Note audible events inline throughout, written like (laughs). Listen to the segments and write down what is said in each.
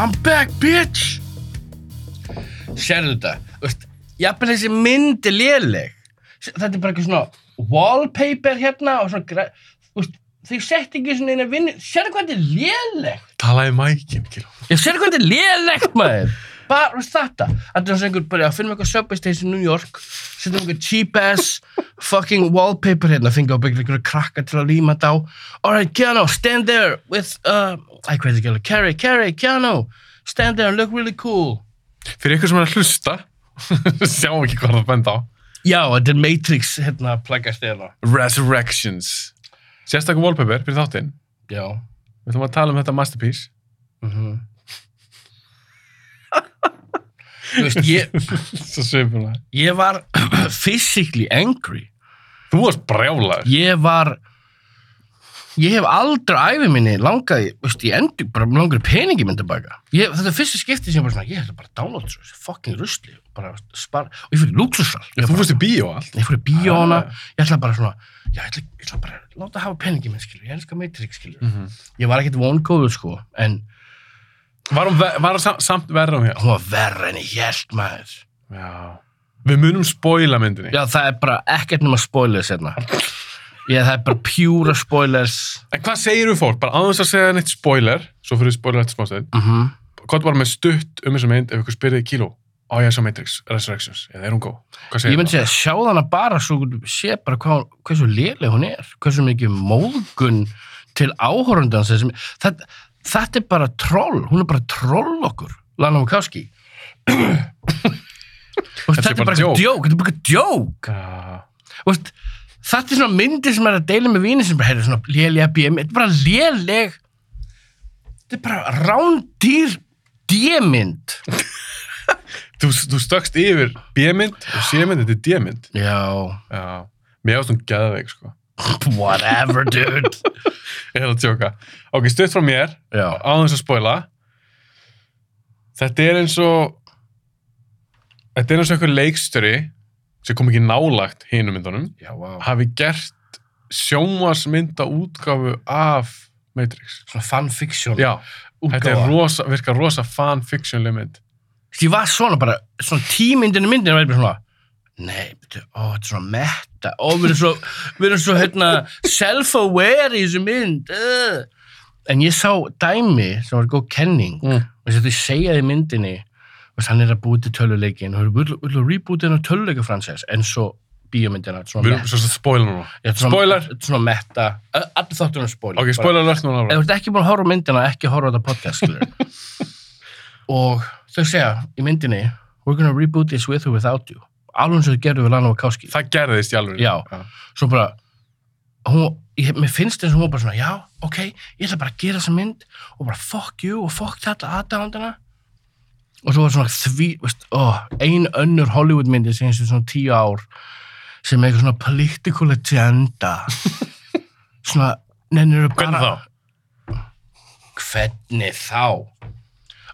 I'm back, bitch! Sérðu þetta? Þú veist, jafnvel þessi mynd er léleg. Þetta er bara eitthvað svona wallpaper hérna og svona, þú veist, þau sett ekki svona eina vinni. Sérðu hvað þetta er lélegt? Talaði mækinn, Kiló. Ég sérðu hvað þetta er lélegt, maður. Bara, þú veist þetta. Þetta er svona einhver, bara að finna eitthvað subway station í New York, setja einhver cheap ass fucking wallpaper hérna, fengi á byggja einhverju krakka til að líma þetta á. Alright, Keanu, stand there with, uh, I þetta ekki, Carrie, Carrie, Keanu, stand there and look really cool. Fyrir ykkur sem er að hlusta, (laughs) sjá ekki hvað það benda á. Já, þetta er Matrix, hérna, plaggast eða. Resurrections. Sérstaklega wallpaper fyrir þáttinn. Já. Við ætlum að tala um þetta masterpiece. Mm Þú veist, ég, (laughs) Svo svipulega. ég var (clears throat) physically angry. Þú varst brjálaður. Ég var, ég hef aldrei á æfi minni langaði, veist, ég endur bara langar peningi minn tilbaka. Ég, þetta er fyrsta skipti sem ég bara svona, ég ætla bara að downloada svo, þessi fucking rusli, bara spara, og ég fyrir luxusal. Ég, Þú bara- fórst í bíó og allt. ég í bíóna, Ah. ég ætla bara svona, ég ætla, ég ætla bara að láta hafa peningi minn, skilur, ég elska Matrix, skilur. -hmm. Ég var ekkert vongóður, sko, en Var var hún samt, verra hún hér? hún var verra en ég held, maður. Já. Við munum spoila myndinni. Já, það er bara ekkert nema spoilers hérna. Ég, það er bara pjúra spoilers. En hvað segir við fólk? Bara aðeins að segja neitt spoiler, svo fyrir við spoiler eftir smástöðin. Mm -hmm. Hvað bara með stutt um þessa mynd ef ykkur spyrði kíló? Á ég svo Matrix, Resurrections, eða er hún góð? Hvað segir Ég myndi segja, sjá hana bara svo sé bara hvað, hversu léleg hún er. Hversu mikið móðgun til áhorundans. Sem, þetta, er bara troll. Hún er bara troll okkur. Lana Wachowski. (coughs) Þetta er bara djók. Þetta er bara djók. Þetta er svona myndir sem er að deila með víni sem bara, heyrðu, svona lélega BM. Þetta er bara léleg. Þetta er bara rándýr D-mynd. Þú, þú stökkst yfir B-mynd og C-mynd, þetta er D-mynd. Já. Já. Mér ást hún geðveik, sko. (laughs) Whatever, dude. (laughs) Ég hef að tjóka. Ok, stutt frá mér, Já. aðeins að spoila. Þetta er eins og þetta er eins og einhver leikstjóri sem kom ekki nálagt hinum myndunum Já, vá. hafi gert sjónvarsmynda útgáfu af Matrix. Svona fanfiction. Já, þetta er rosa, virkar rosa fanfiction mynd. Ég var svona bara, svona tímyndinu myndinu bara svona, nei, betur, ó, þetta er svona metta, ó, við erum svo, við erum svo, hérna, self-aware í þessu mynd, uh. En ég sá dæmi sem var góð kenning, Mm. og þess að þið segja í myndinni, og hann er að búið til töluleikin, og við viljum reboota hennar töluleikafransess, en svo bíómyndina, Við erum svo spoiler núna. Er Spoiler. Þetta er svona metta, allir þáttur um spoiler. Ok, spoiler alert núna. ef þú ert ekki búin að horfa myndina, ekki horfa þetta podcast, skilur. (laughs) og þau segja í myndinni, we're gonna reboot this with or without you. Alveg eins og þau gerðu við Lana Wachowski. Það gerðist í alveg. Já. Svo bara, hún, ég, mér finnst eins og hún var bara svona, já, ok, ég ætla bara að gera þessa mynd og bara fuck you og fuck þetta aðdáðandana. Og svo var svona því, veist, ó, ein önnur Hollywood myndi sem eins og svona tíu ár sem er eitthvað svona political agenda. (laughs) svona, nennir bara... Hvernig þá? Hvernig þá?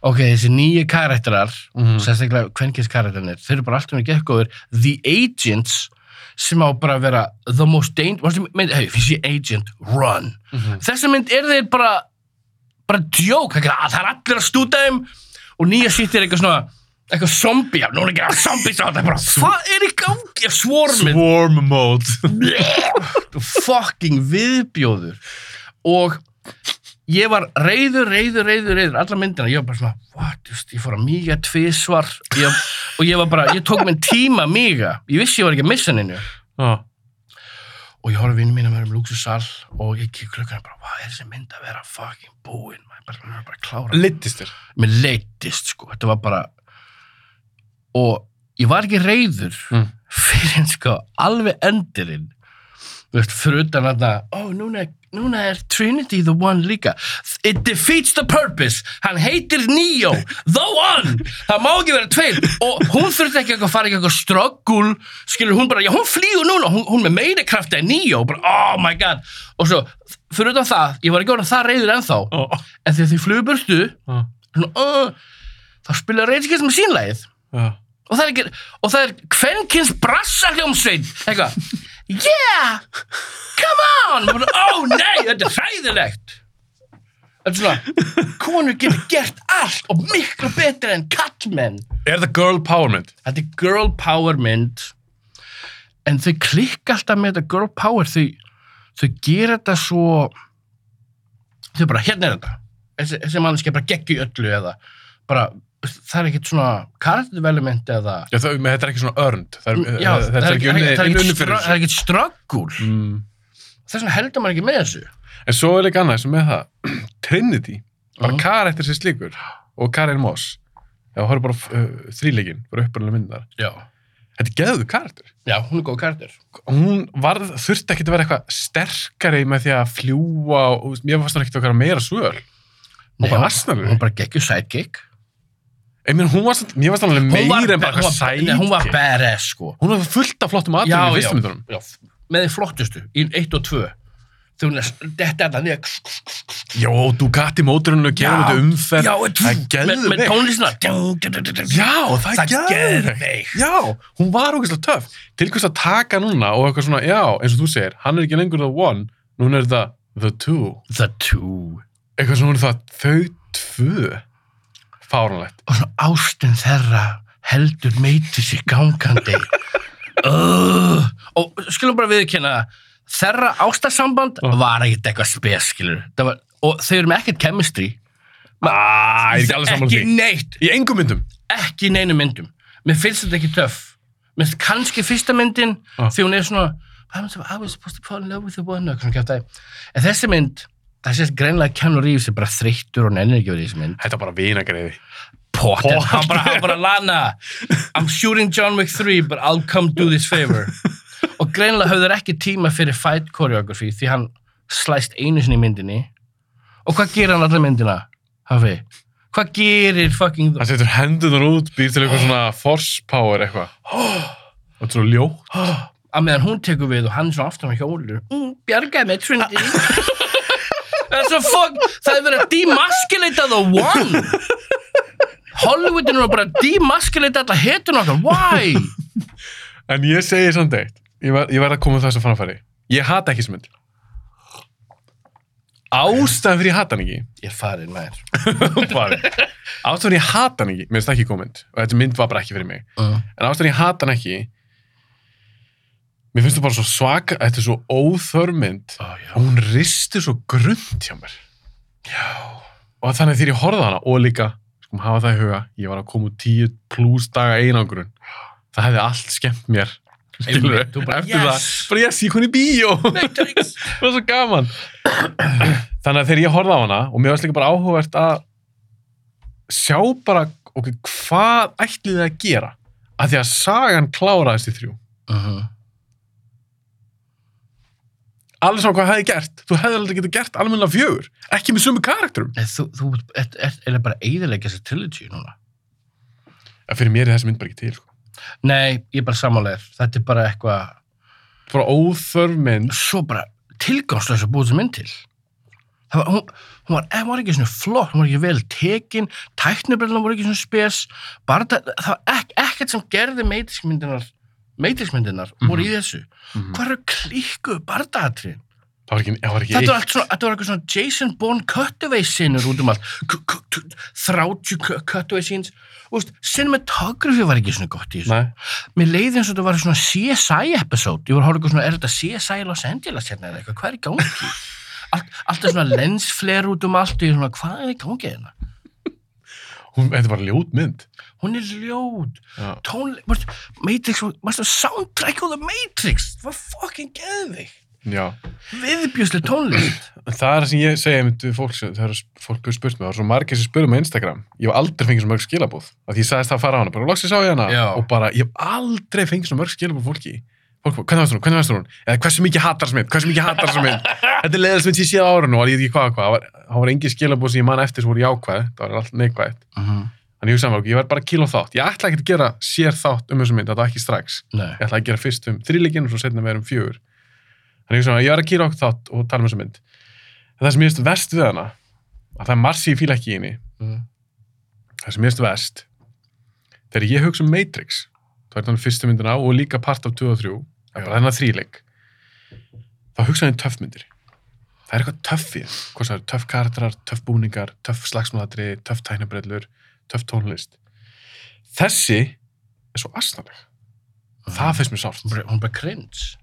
Ok, þessi nýju karakterar, Mhm. sérstaklega kvenkins karakterarnir, þeir eru bara alltaf með gekkóður The Agents sem á bara að vera the most dangerous finnst ég agent, run Mhm. þessa mynd er þeir bara bara djók, það er er allir að stúta þeim og nýja sitt er eitthvað svona eitthvað zombie, já, núna ekki að zombie sá það er bara, hvað er í gangi, svormið Swarm mode. (laughs) fucking viðbjóður og ég var reyður, reyður, reyður, reyður alla myndina, ég var bara svona what, just, ég fór að míga tvisvar. Ég, og ég var bara, ég tók minn tíma að míga. Ég vissi ég var ekki að missa henni Já. og ég horfði vinnum mín að vera um lúksusal og ég kikk klukkana bara, hvað er þessi mynd að vera fucking búinn, maður bara, maður er bara klára Littist þér? mér leittist sko, þetta var bara og ég var ekki reyður Mm. fyrir sko alveg endurinn þú veist, fyrir utan að ó, núna, núna er Trinity the One líka. It defeats the purpose. Hann heitir Neo the One, það má ekki vera tveir. Og hún þurfti ekki að fara ekki eitthvað ströggul, skilur hún bara já, hún flýgur núna, hún, hún með meiri krafti en Neo, bara oh my god. Og svo, fyrir utan það, ég var ekki orðin það reyður ennþá. Ó, en þegar þið flugur burtu já, svona, uh, þá spila the Machine lagið. Já. og það er, er kvenkins brassa hljómsveit eitthvað yeah, come on! Bara, oh nei, þetta er hræðilegt. Þetta er svona konur getur gert allt og miklu betur en kallmenn Er það girl power mynd? þetta er girl power mynd. En þau klikka alltaf með þetta girl power. Þau, þau gera þetta svo þau bara, hérna er þetta. Þessi, þessi mannski bara geggi öllu eða bara, það er ekkert svona character development eða Já, það, með, þetta er ekki svona örnd. Það er, Já, þetta er ekki unni, það er ekkert það er ströggul Mm. þess vegna heldur maður ekki með þessu En svo er líka annað sem með það, (clears throat) Trinity, bara Mhm. karakter sér slíkur og Karin Moss, já, það er bara uh, þríleikin, bara upprunalega myndar. já, Þetta er geðuð karakter. já hún er góð karakter Hún varð, þurfti ekki að vera eitthvað sterkari með því að fljúa og, mér fannst hún ekki að vera meira svöl. Hún bara asnaður. hún bara geggjur sidekick Ég meina, hún var samt, mér hann alveg meira en bara nei, hún var badass sko Hún var fullt af flottum já, aðtöðum í já, fyrstu myndunum. já, með því flottustu í 1 og 2 þegar hún er þetta er það niður Já, og Ducati móturinn og gerum Já, þetta umferð. já, það er með, með tónlistina Já, það er er geðveikt. geðveikt. Já, hún var ógeðslega töff. Til hvers að taka núna og eitthvað svona, já, eins og þú segir, hann er ekki lengur the one, núna er það the two. the two Eitthvað svona þau tvö. Fáranlegt. og svona ástin þeirra heldur meiti sér gangandi (laughs) uh, og skulum bara viðkynna þeirra ástarsamband Já. var ekkert eitthvað spes skilur var, og þau eru með ekkert chemistry Ah, ekki því. neitt, Í engum myndum. ekki í neinu myndum mér finnst þetta ekki töff mér finnst kannski fyrsta myndin Já. því hún er svona I was supposed to fall in love with the one og svona kjátt en þessi mynd það sést greinlega Keanu Reeves er bara þreyttur og nennir ekki verið í þessi mynd Þetta er bara vinagreiði. Pottet. hann bara, hann bara lana I'm shooting John Wick 3 but I'll come do this favor og greinlega höfður ekki tíma fyrir fight choreography því hann slæst einu sinni í myndinni og hvað gerir hann allar myndina Hafi? Hvað gerir fucking Hann setur hendunar út, býr til eitthvað svona force power eitthvað. (gasps) Og þetta er ljótt. (gasps) að meðan hún tekur við og hann svona aftan á hjólur bjargaði með Trinity (laughs) er svo fuck það er verið að demasculata the one Hollywoodin er bara að demasculata alla hetun okkar why? En ég segi samt eitt. Ég var að koma þess að framfæri. Ég hata ekki mynd. Ástæðan fyrir ég hata hann ekki ég er farin Bara. (laughs) ástæðan fyrir ég hata hann ekki mér finnst það ekki mynd og þetta mynd var bara ekki fyrir mig þér en ástæðan fyrir ég hata hann ekki mér finnst það bara svo svaka þetta er svo óþörf mynd oh, já. og hún ristir svo grund hjá mér. Já. Og þannig þegar ég horfði hana og líka skum hafa það í huga, ég var að koma úr 10 pluss daga einangrun. Það hefði allt skemmt mér þú bara, eftir yes. það bara yes, ég koni í bíó. Matrix (laughs) það var svo gaman. Þannig að þegar ég horfði á hana og mér varst líka bara áhugavert að sjá bara ok, hvað ætlið þið að gera? Að því að sagan kláraðist í þrjú. Uh -huh. Alveg saman hvað hefði gert þú hefði aldrei getið gert almennilega fjögur ekki með sumu karakterum. Nei, þú, þú ert, ert, er bara eiðilega þessi trilogy núna? Að fyrir mér er þessi mynd bara ekki til sko. nei, ég er bara sammálegur þetta er bara eitthvað bara óþörf mynd. Svo bara tilgangslega að búið þessi mynd til. Var, hún, hún, var, hún var ekki svona flott hún var ekki vel tekin, tæknibrellan voru ekki svona spes bara það, það var ek, ekkert sem gerði meitismyndinar meitismyndinar voru í þessu Mhm. hvað eru klíkuð bardaðatrinn það var ekki, það var ekki Þetta var eitt allt svona, þetta var eitthvað svona Jason Bourne cutaway sinur út um allt. K- k- t- 30 cu- cutaway veist, cinematography var ekki svona gott í þessu. Nei, Mér leiði eins og þetta var svona CSI episode. Ég var að horfa eitthvað svona, er þetta CSI Los Angeles hérna eða eitthvað? Hvað er í gangi? (laughs) allt, alltaf svona lensfler út um allt og ég er svona, hvað er í gangi hérna? Þetta var ljót mynd. Hún er ljót, tónleik, Matrix, soundtrack á The Matrix, það var fucking geðvig, Já. viðbjörslega tónleik. Það er það sem ég segja við fólk, þegar fólk hefur spurt mig, það er svo margir sem spurði mig á Instagram, ég hef aldrei fengið svo mörg skilabóð, af því ég sagðist það að fara á hana, bara loksins á ég hana, Já. og bara, ég hef aldrei fengið svo mörg skilabóð fólki. Fólk, hvernig varst hún, hvernig varst hún, eða hversu mikið hattar sem mynd, hversu mikið hattar sem mynd, (laughs) þetta er leiðast mynd sem ég séð á árinu og ég veit ekki hvað, hvað, það var, var engin skilabóð sem ég man eftir var. Þannig ég hugsaði mér, ok, ég verð bara kíla á þátt, ég ætla ekki að gera sér þátt um þessu mynd, þetta var ekki strax. Nei, Ég ætla að gera fyrst um þrýleikin og svo setna meira um fjögur. Þannig ég hugsaði mér, ég verð að kíla á þátt og tala um þessu mynd. En það sem ég veist vest við hana, að það er margt sem ég fíla ekki í henni, Mhm. það sem ég veist vest, þegar ég hugsa um Matrix, það er þannig fyrstu myndina og líka part af 2 og 3, það er um. Það er eitthvað töff í það, hvort það eru töff karakterar, töff búningar, töff slagsmáðatri, töff tæknabrellur, töff tónlist. Þessi er svo asnaleg. Það finnst mér sárt. Hún er bara cringe.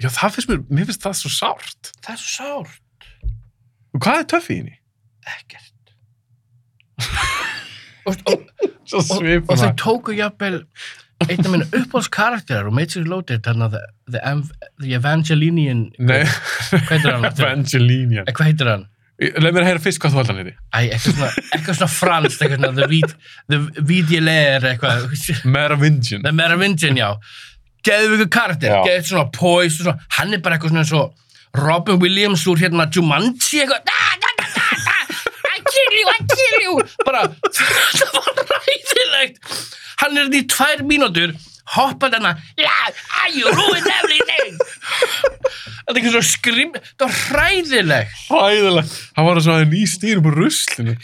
Já, það finnst mér, mér finnst það svo sárt. Það er svo sárt. Og hvað er töff í henni? Ekkert. (laughs) og, og, og, og þau tóku jafnvel einn af minna uppáhaldskarakterar og Matrix Loaded, þannig að the, the, Ev- the Evangelinian hvað heitir hann? (laughs) Evangelinian. Eh, hvað heitir hann? Leif mér að heyra fyrst hvað þú held hann heiti. Æ, eitthvað svona, eitthvað svona franskt, eitthvað svona The, Vid, the Vidielair, eitthvað Merovingian. The Merovingian, já geðvíku karakter, Já. geðvíku svona poise og svona, hann er bara eitthvað svona svo Robin Williams úr hérna Jumanji eitthvað da, da, da, da, da, I kill you, I kill you bara, (laughs) það var ræðilegt hann er þetta í tvær mínútur hoppað hana yeah, you ruined everything þetta er ekki svo skrim það var hræðilegt Hræðilega. Hann var svona ný stýrum på ruslinu.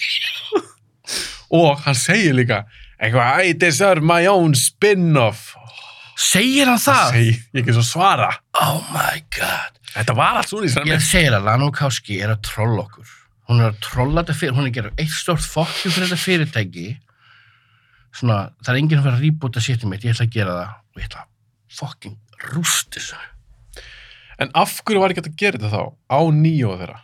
Og hann segir líka, eitthvað, I deserve my own spin-off. segir hann það? Segir, ég ekki svo svara. oh my god Þetta var allt svona í þessari Ég segir að Lana Okowski er að trolla okkur. Hún er að trolla þetta fyrir, hún er að gera eitt stort fokkjum fyrir þetta fyrirtæki. Svona, það er enginn að fara að rýbúta séttum mitt, ég ætla að gera það og ég ætla að fokking rúst þessu. En af hverju var ekki að gera þetta þá? Á nýjóða þeirra.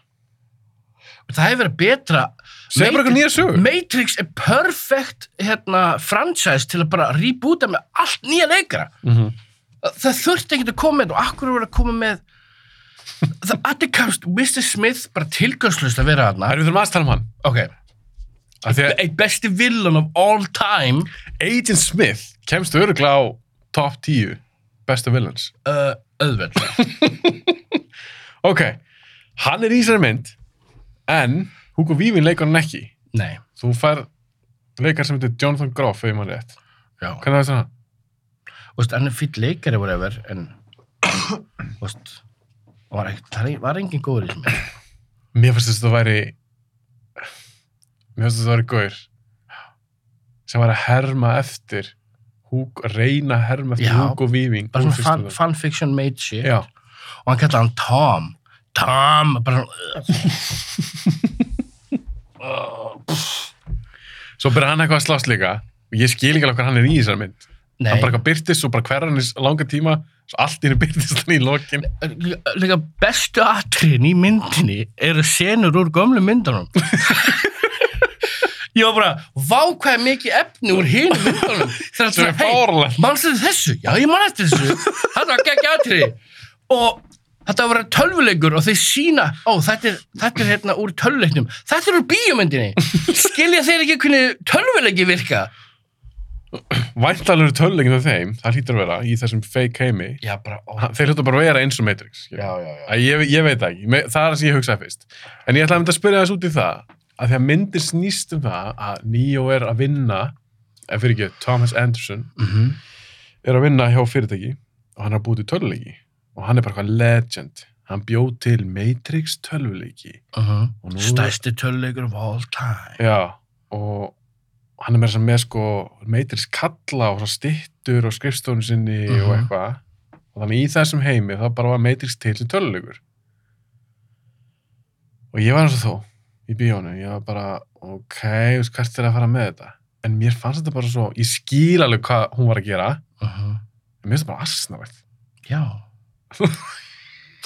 Það hefur verið betra. Segð bara eitthvað nýja sögur. Matrix er perfect hérna, franchise til að bara rýbúta með allt nýja leikara. Mm -hmm. Það þurfti ekkert að koma með og akkur voru að koma með það allir kamst Mr. Smith bara tilgangslust að vera þarna. Það er við þurfum aðeins að tala um hann. Ok, Af eitt besti villan of all time Agent Smith kemst öruglega á top 10 besta villains. uh, auðveld (laughs) Ok, hann er í þessari mynd, en Hugo Weaving leikur hann ekki. Nei, Þú fær leikar sem heitir Jonathan Groff, ég maður rétt. já Hvernig veist hann? Þú veist, hann er fýll leikari whatever en þú veist var, það var engin góður í sem er Mér finnst þess að það væri Mér finnst þess að það væri gaur sem var að herma eftir Hugo, reyna að herma eftir Hugo Weaving bara svona fan, fanfiction made shit. Já, og hann kallaði hann Tom. Tom bara (laughs) svo byrja hann eitthvað að slást líka. Og ég skil ekki alveg hvað hann er í þessari mynd. Nei, hann bara eitthvað byrtist og bara hver hann í langa tíma svo allt í henni byrtist hann í lokin. Líka bestu atriðin í myndinni eru senur úr gömlu myndunum (laughs) ég var bara vá hvað er mikið efni úr hinn myndunum. (laughs) Þegar sem er það hey, fárlega mannstu þessu? Já, ég man eftir þessu. (laughs) Þetta var geggja atriði. Og þetta var að vera tölvuleikur og þeir sína ó, þetta er, þetta er hérna úr tölvuleiknum. Þetta er úr bíómyndinni. (laughs) Skilja þeir ekki hvernig tölvuleiki virka? Væntalur tölulegin af þeim, það hlýtur að vera í þessum fake heimi. Já, bara, ó, þeir hlýtur bara að vera eins og Matrix já, já, ég, ég veit það ekki, það er það sem ég hugsaði fyrst. En ég ætlaði að mynda að spyrja þess út í það að því að myndir snýst um það að Neo er að vinna ef fyrir ekki, Thomas Anderson Mm -hmm. er að vinna hjá fyrirtæki og hann að búið til tölvuleiki. Og hann er bara eitthvað legend. Hann bjóð til Matrix tölvuleiki. Og nú- stærsti tölvuleikur of all time. Já, og hann er með þess að með sko Matrix kalla og svona styttur og skrifstofun sinni og Mhm. eitthvað. Og þannig í þessum heimi þá bara var Matrix til tölvuleikur. Og ég var eins og þó í bíónu, ég var bara ok, hvert er að fara með þetta en mér fannst þetta bara svo, ég skil alveg hvað hún var að gera, uh -huh. en mér finnst þetta bara asnavægt já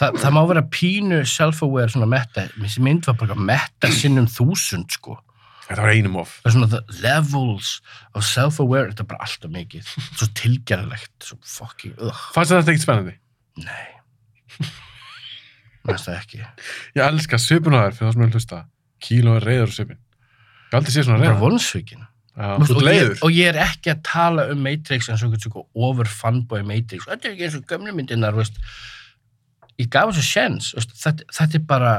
það, það má vera pínu self-aware svona metta, þessi mynd var bara metta sinnum þúsund sko Þetta var einum of. er svona levels of self-aware þetta er bara alltaf mikið svo tilgerðilegt, svo fucking ugh. Fannst þetta ekkert spennandi? nei næst það ekki Ég elska þér fyrir það sem að hlusta. Kíló er reyður svipin. Ég aldrei séð svona bara reyður. vonsvíkin Já, og, og ég er ekki að tala um Matrix eins og over fanboy Matrix þetta er ekki eins og gömlu myndirnar veist. ég gaf þessu sjens þetta, þetta er bara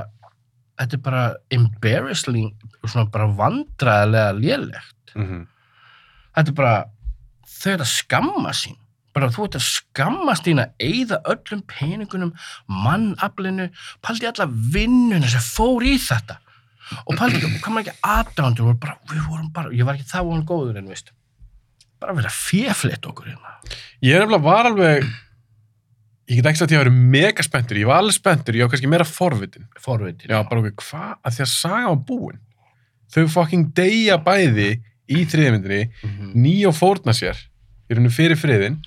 þetta er bara embarrassing og svona bara vandræðilega lélegt Mhm. þetta er bara þau er að skamma sín bara þú ert að skammast þín að eyða öllum peningunum, mannaflinu paldi alla vinnuna sem fór í þetta og paldi ekki, hvað maður ekki aðdándur og bara, við vorum bara, ég var ekki það vorum góður en veist, bara verið að fjeflita okkur hérna Ég er nefnilega var alveg, ég get ekki sagt að ég verið mega spenntur. Ég var alveg spenntur, ég var kannski meira forvitin. forvitin Já, bara okkur, hvað? Að því að saga var búin. Þau fucking deyja bæði í þriðmyndinni, Mhm. Neo fórna sér í rauninu fyrir friðin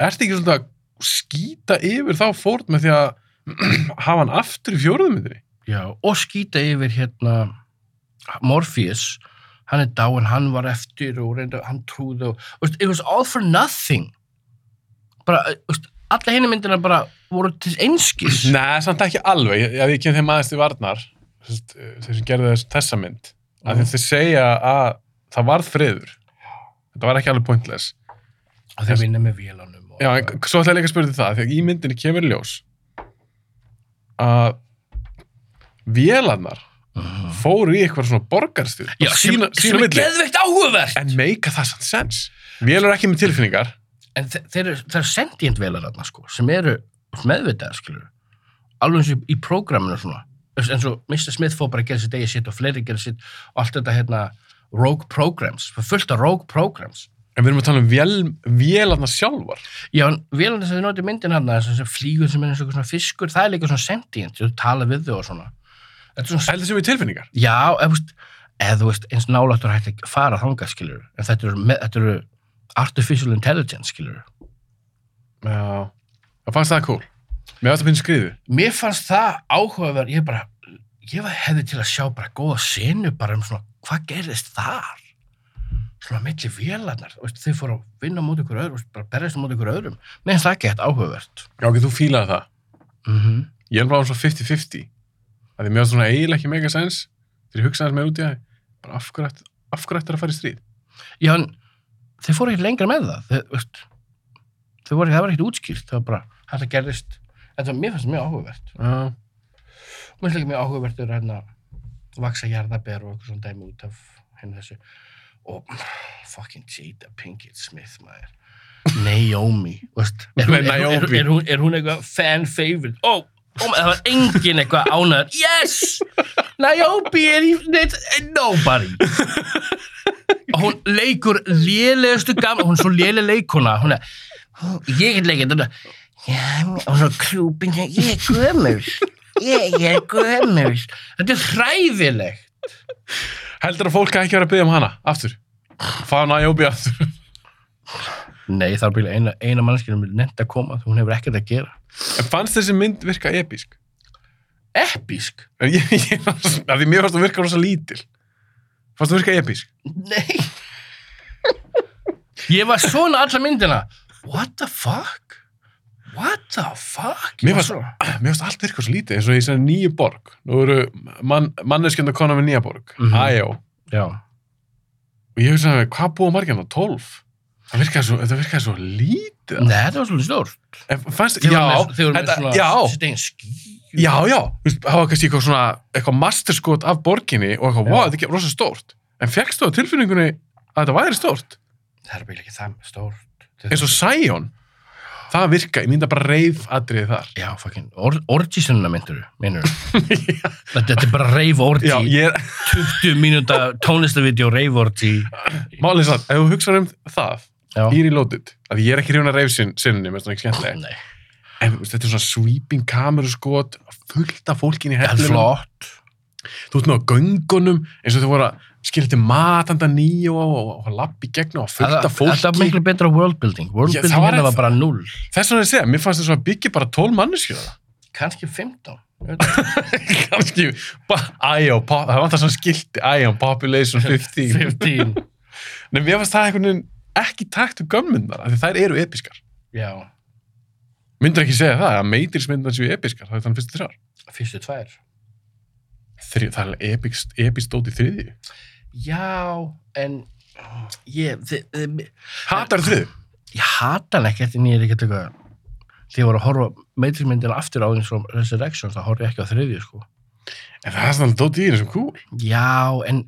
ertu ekki svona að skýta yfir þá fórn með því að (clears throat) hafa hann aftur í fjóruðmyndinni Já, og skýta yfir hérna Morpheus. Hann er dáin, hann var eftir og reynda, hann trúði og veist, it was all for nothing. Bara, veist, alla henni myndina bara voru til einskis. (laughs) Nei, samt ekki alveg, ég, ég kem þeim aðeins til varnar þess- þeir sem gerðu þess, þessa mynd að Mhm. þeir segja að það varð friður. Þetta var ekki alveg pointless. Og þeir vinna með vélanum og, Já, en svo ætla ég líka að spyrja þig það, því að í myndinni kemur ljós að vélarnar fóru í eitthvað svona borgarstjóð Já, sem, sína, sem er geðveikt áhugavert! En meika það sann sens vélar ekki með tilfinningar. En þe þeir eru, það eru sentient velar þarna sko, sem eru meðvitaðar skilur alveg eins og í prógraminu svona. Eins og Mr. Smith fór bara að gera sitt eigi sitt og fleiri gera sitt og allt þetta hérna rogue programs, fullt af rogue programs. En við erum að tala um vél, vélarnar sjálfar. Já, vélarnar sem þið notið myndin hann þess að flýgur sem er eins og svona fiskur það er líka svona sentient, þú tala við þau og svona Þetta er svona, sem við tilfinningar. Já, eða þú veist eða þú veist, eins náláttur hægt að fara þangað skilur en þetta eru, með- þetta eru artificial intelligence skilur já, það fannst það cool? Mér varst að finna skriðu Mér fannst það áhugaverð, ég bara ég var hefði til að sjá bara góða senu bara um svona, hvað gerðist þar? Svona milli vélarnar þú veist, þau fóru að vinna móti ykkur öðrum þú veist, bara berjast móti ykkur öðrum. Mér finnst það ekki hægt áhugavert já, ok, þú fílaði það. Mm ég er bara á svo 50-50 að því mér varst svona eiginlega ekki mega sens þegar ég hugsaði með út í það bara af hverju ætti- af ættir að fara í stríð Já, en þeir fóru ekki lengra með það. Þeir, veist, þeir voru, það var ekkert útskýrt. Það var bara, þetta gerðist. Þetta, mér fannst það mjög áhugavert. já, Mér finnst ekki mjög áhugavert að hérna vaksa jarðaber og eitthvað svona dæmi út af henni þessu. Og fucking Jada Pinkett Smith, maður. Naomi, veist. (laughs) Er hún, er, er, er, hún, er eitthvað fan favorite? Oh, oh, það var engin eitthvað ánæður. Yes! Naomi er í, nobody. og hún leikur lélegustu gamla, hún er svo léleg leikona hún er, ég þetta já, og svo krúpin ég er gömul. Ég er gömul. Þetta er hræðilegt. Heldur að fólk ekki vera að byggja um hana? Aftur. Fá Naomi aftur nei, það er byrja eina, eina mannskjörnum nefnt að koma, hún hefur ekkert að gera. En fannst þessi mynd virka episk? Episk, En ég, ég, af því mér fannst þú virka rosa lítil. Fannst þú virka episk? Nei. Ég var svona alla myndina. What the fuck? What the fuck? Mér fannst, (clears throat) mér fannst allt virka svo lítið eins og ég sagði nýju borg. Nú eru mann, manneskjönda konar með nýja borg. Mm Mhm. Æjó já, og ég hugsaði með hvað búa margirna 12 það virkaði svo, þetta virkaði svo lítið nei, þetta var svolítið stórt. En fannst, já, með, þeir voru með þetta- svona já, sitt eigin ský já, já. Þú það var kannski eitthvað svona eitthvað masterskot af borginni og eitthvað, wow, þetta er ekki rosa stórt. En fekkst þú á tilfinningunni að þetta væri stórt? Það er bara ekki það stórt. Eins og Sion. Það virka, ég mynda bara reif atriði þar. Já, fucking, or, orgisunna myndur meinur þetta, þetta er bara rave orgi. Já, ég er, 20 mínúta tónlistavídeó rave orgi. Málið satt, ef þú hugsaður um það í reloaded, að ég er ekki hrjóna reif sinni, mér finnst það ekki skemmtileg nei, en þú veist, þetta er svona sweeping kameruskot fullt af fólkin í það er hellunum. flott. Þú veist nú á göngunum eins og þau voru að skilja til matanda nýju og, og, og lappi gegn og fullt af Þetta fólki er miklu betra worldbuilding Worldbuilding það var hérna var ennþá- bara null þess vegna að segja, mér fannst þetta svona byggja bara tól manneskjöða kannski 15 Ég veit ekki. kannski, Ion, pop, það svona skilti Ion, Population 15 15 Nei, mér fannst það einhvern veginn ekki takt um gömmundar, af því þær eru episkar. Já, myndur ekki segja það, að Matrix myndar séu episkar? Það er þannig fyrstu þrjár. Fyrstu tvær. Þri, það er epist, epist dót í þriðju. Já, en ég, þi, þi, hatar þriðju ég hata hann ekkert en ég er ekkert eitthvað þegar ég var að horfa meitrinsmyndina aftur á eins og Resurrection þá horf ég ekki á þriðju sko. En það er svona dót í sem cool já, en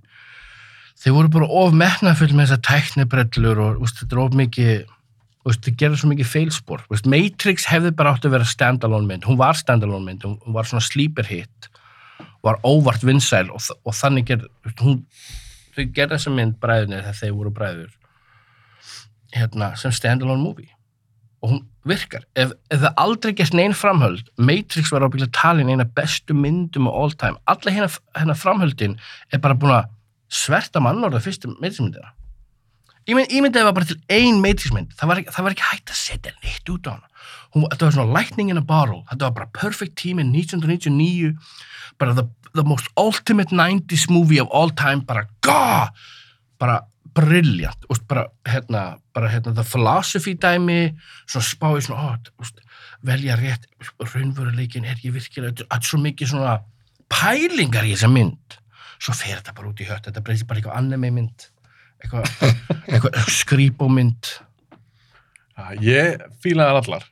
þeir voru bara of metnafull með þessar tæknibrellur og úst, þetta er of mikið þeir gerðu svo mikið feilspor. Úst, Matrix hefði bara átt að vera standalone mynd. Hún var standalone mynd, hún var svona sleeper hit var óvart vinsæl og, og þannig gerð hún, þau gerðu þessa mynd bræðinni þegar þeir voru bræður hérna, sem standalone movie. Og hún virkar. Ef, ef það aldrei gert neinn framhöld Matrix var ábyggilega talin eina bestu myndum á all time, alla hérna, hérna framhöldin er bara búin að sverta mannorða fyrstu Matrix-myndina Ímynd, ímyndið var bara til ein Matrix-mynd það var, ekki, það var ekki hægt að setja neitt út á hana. Hún, þetta var svona lightning in a bottle þetta var bara perfect tími 1999 bara the, the most ultimate 90s movie of all time bara gah bara brilliant úst, bara, hérna, bara hérna the philosophy dæmi svona spáði svona ó, úst, velja rétt raunveruleikin er ég virkilega þetta er svo mikið svona pælingar í þessa mynd svo fer þetta bara út í hött. Þetta breytir bara eitthvað anime mynd eitthvað, eitthvað skrýpómynd Já, ég fílaði þær allar.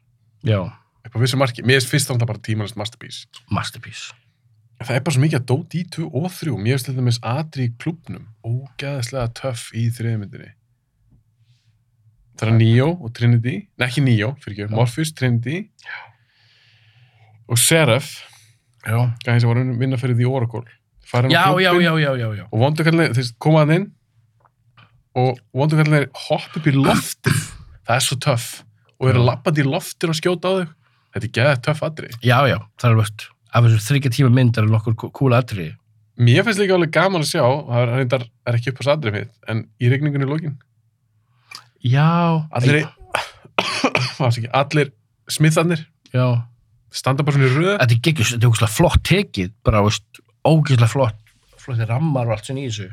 Já, á vissu marki, mér finnst fyrst þannig bara tímanist masterpiece. Masterpiece. Það er bara svo mikið að dót í 2 og 3 mér finnst þetta með Adri í klubnum ógæðislega töff í þriðmyndinni það er Neo og Trinity. Nei ekki Neo, fyrir ekki, Já. Morpheus, Trinity. Og Seraph. Já, gæði sem var að vinna fyrir því Oracle já, já, já, já, já, já. og vondukallinir, þeir koma að inn og vondukallinir hopp upp í loftið. Það er svo töff. Og eru lappandi í loftir og skjóta á þau þetta er geðað töff aðri já, já, það er veist af þessu þryggja tíma mynd er nokkur kúla aðri mér finnst líka alveg gaman að sjá það er, er ekki upp á sadrið mitt en í rigningunni í lókin já, allir, (coughs) allir smitharnir já. standa bara svona í röð. Þetta er geggjus, þetta er ógæslega flott tekið bara, veist, ógæslega flott flotti rammar og allt sem í þessu.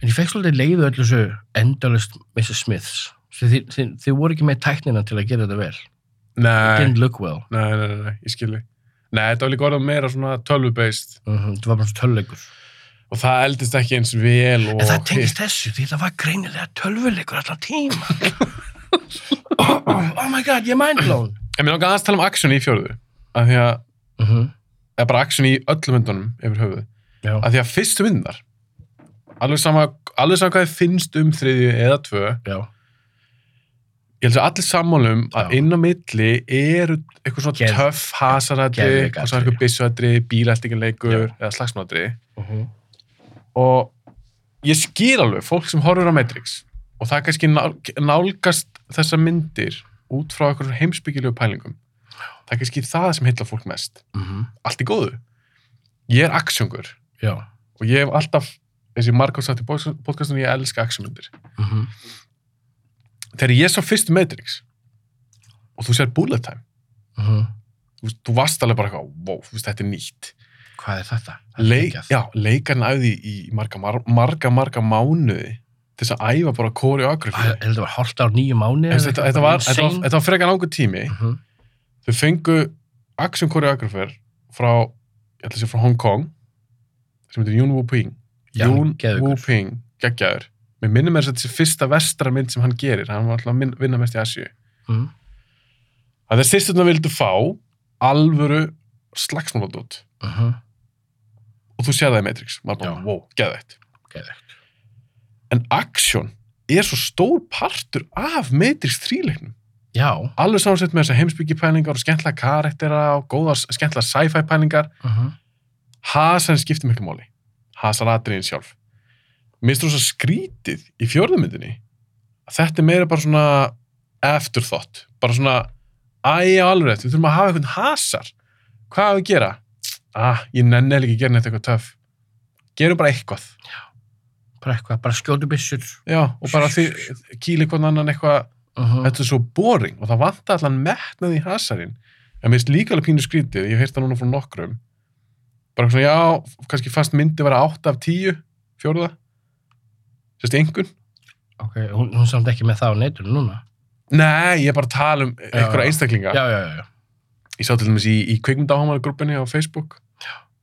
En ég fekk svolítið leiðu öllu þessu endalist Mrs. Smiths. Þið, þið, þið, voru ekki með tæknina til að gera þetta vel. Nei, didn't look well. Nei, nei, nei, nei, ég skilji nei, þetta var líka orðað meira svona tölvu-based. Uh þetta var bara svo tölvleikur og það eldist ekki eins vel og en það tengist þessu, því það var greinilega tölvuleikur allan tíma. Oh, (laughs) oh my god, ég er mindblown. En mér langar aðeins að tala um action í fjörðu af því að, uh -huh. Eða bara action í öllum myndunum yfir höfuð, já, af því að fyrstu myndar alveg sama, alveg sama hvað þið finnst um þriðju eða tvö já, ég held að allir sammálum að Já. inn á milli eru eitthvað svona Geð- töff hasaradri, geðveik og svo er atriði. eitthvað byssuadri, bílættingarleikur Já. eða slagsmáadri uh -huh. og ég skil alveg fólk sem horfur á Matrix og það kannski nál- nálgast þessar myndir út frá eitthvað heimsbyggilegu pælingum það er kannski það sem heitla fólk mest Uh -huh. allt í góðu ég er aksjóngur já, og ég hef alltaf þessi margóð satt í podcastunum ég elska aksjónmyndir uh -huh. þegar ég sá fyrstu Matrix og þú sér Bullet Time Uh -huh. þú, þú varst alveg bara eitthvað, wow, þetta er nýtt hvað er þetta? Er Leik, geggjað. já, leikarinn æði í marga, mar- marga, marga mánuði þess að æfa bara koreografi Það er- þetta var hálft ár nýju mánu þetta, þetta, var, þetta, var, þetta var frekar langur tími uh -huh. Þau fengu action koreografer frá, ég ætla að segja frá Hong Kong sem heitir Yoon Woo Ping. Já, Yoon. Woo Ping, geggjaður. Mér minnum er þessi fyrsta vestra mynd sem hann gerir. Hann var alltaf að vinna mest í Asju uh að þeir sýsturna vildu fá alvöru slagsmáladót -huh. og þú séð það í Matrix. Maður bara, wow, geðveitt en action er svo stór partur af Matrix 3-leiknum já. Alveg samansett með þessar heimsbyggi pælingar og skemmtlega karaktera og góðar skemmtlega sci-fi pælingar uh -huh. Hasan skiptir miklu máli. Hasan atriðin sjálf. Mér finnst þú svo skrítið í fjórðumyndinni að þetta er meira bara svona afterthought, bara svona æja alveg, við þurfum að hafa einhvern hasar. Hvað á að gera? Ah, ég nenni ekki að gera neitt eitthvað töff. Gerum bara eitthvað. Bara eitthvað, bara skjótu byssur. Já, og bara því kýli hvern annan eitthvað uh -huh. þetta er svo boring og það vantar allan metnað í hasarinn En mér finnst líka alveg pínu skrítið, ég heyrt það núna frá nokkrum. Bara svona, já, kannski fast myndi vera 8 af 10, fjóruða. Sérst einhvern. Ok, hún, hún samt ekki með það á neitunum núna. Nei, ég er bara að tala um einhverja einstaklinga. Já, já, já. Ég sá til dæmis í, í kvikmyndahámanargrúppinni á Facebook.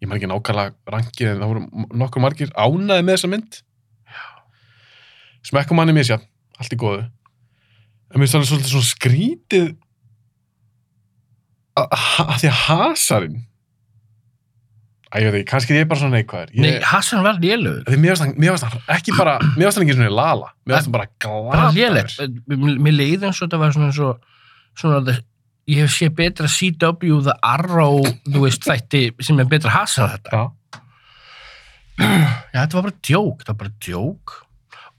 Ég maður ekki nákvæmlega rankið, en það voru nokkur margir ánaði með þessa mynd. Smekkum manni misja, allt í góðu. En mér finnst það svolítið svona skrítið að að því að hasarinn Æ, ég veit ekki, kannski er ég bara svona neikvæður. Ég, Nei, Hassan var lélugur. Því mér varst hann ekki bara, mér varst hann ekki svona lala, mér varst hann bara glataður. Mér, leiði eins og þetta var svona svo, svona the, ég hef séð betra CW, The Arrow, þú veist, þætti sem er betra Hassan þetta. Já, Já, þetta var bara djók, þetta var bara djók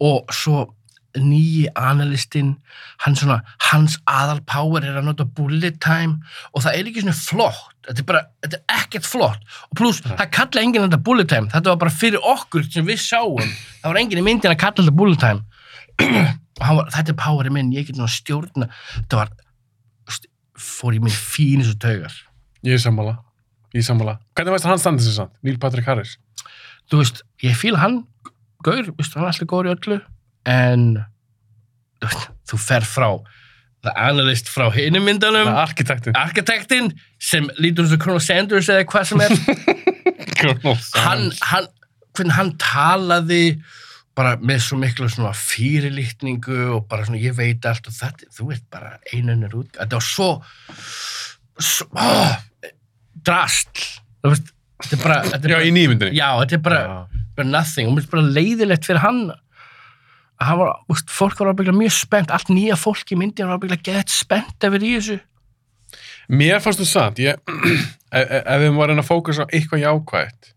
og svo nýji analystinn, hann svona, hans aðalpower er að nota bullet time og það er ekki svona flott, þetta er bara, þetta er ekkert flott og pluss, það kalla enginn þetta bullet time, þetta var bara fyrir okkur sem við sáum, það var enginn í myndin að kalla þetta bullet time (clears throat) var, þetta er poweri minn, ég get að stjórna, þetta var, fór í minn fínis og taugar. ég er sammála, ég er sammála. Hvernig veist hann standið sér samt? Neil Patrick Harris? þú veist, ég fíla hann gaur, hann er alltaf góður í öllu en þú fer frá the analyst frá hinum myndanum Um, Arkitektin. arkitektinn sem lítur út af Colonel Sanders eða hvað sem er. (laughs) Hann, hann, hvernig hann talaði bara með svo miklu svona fyrirlitningu og bara svona ég veit allt og þetta, þú veit bara einunir út, þetta var svo, svo oh, drast þú veist, þetta er bara þetta er Já, í nýmyndinni. já, þetta er bara bara nothing, og mér finnst bara leiðilegt fyrir hann var, úst, fólk var ábygglega mjög spennt, allt nýja fólk í myndin var ábygglega gett spennt yfir í þessu. Mér fannst þú samt, ég, ef, (clears throat) ef ef við varum að fókusa á eitthvað jákvætt,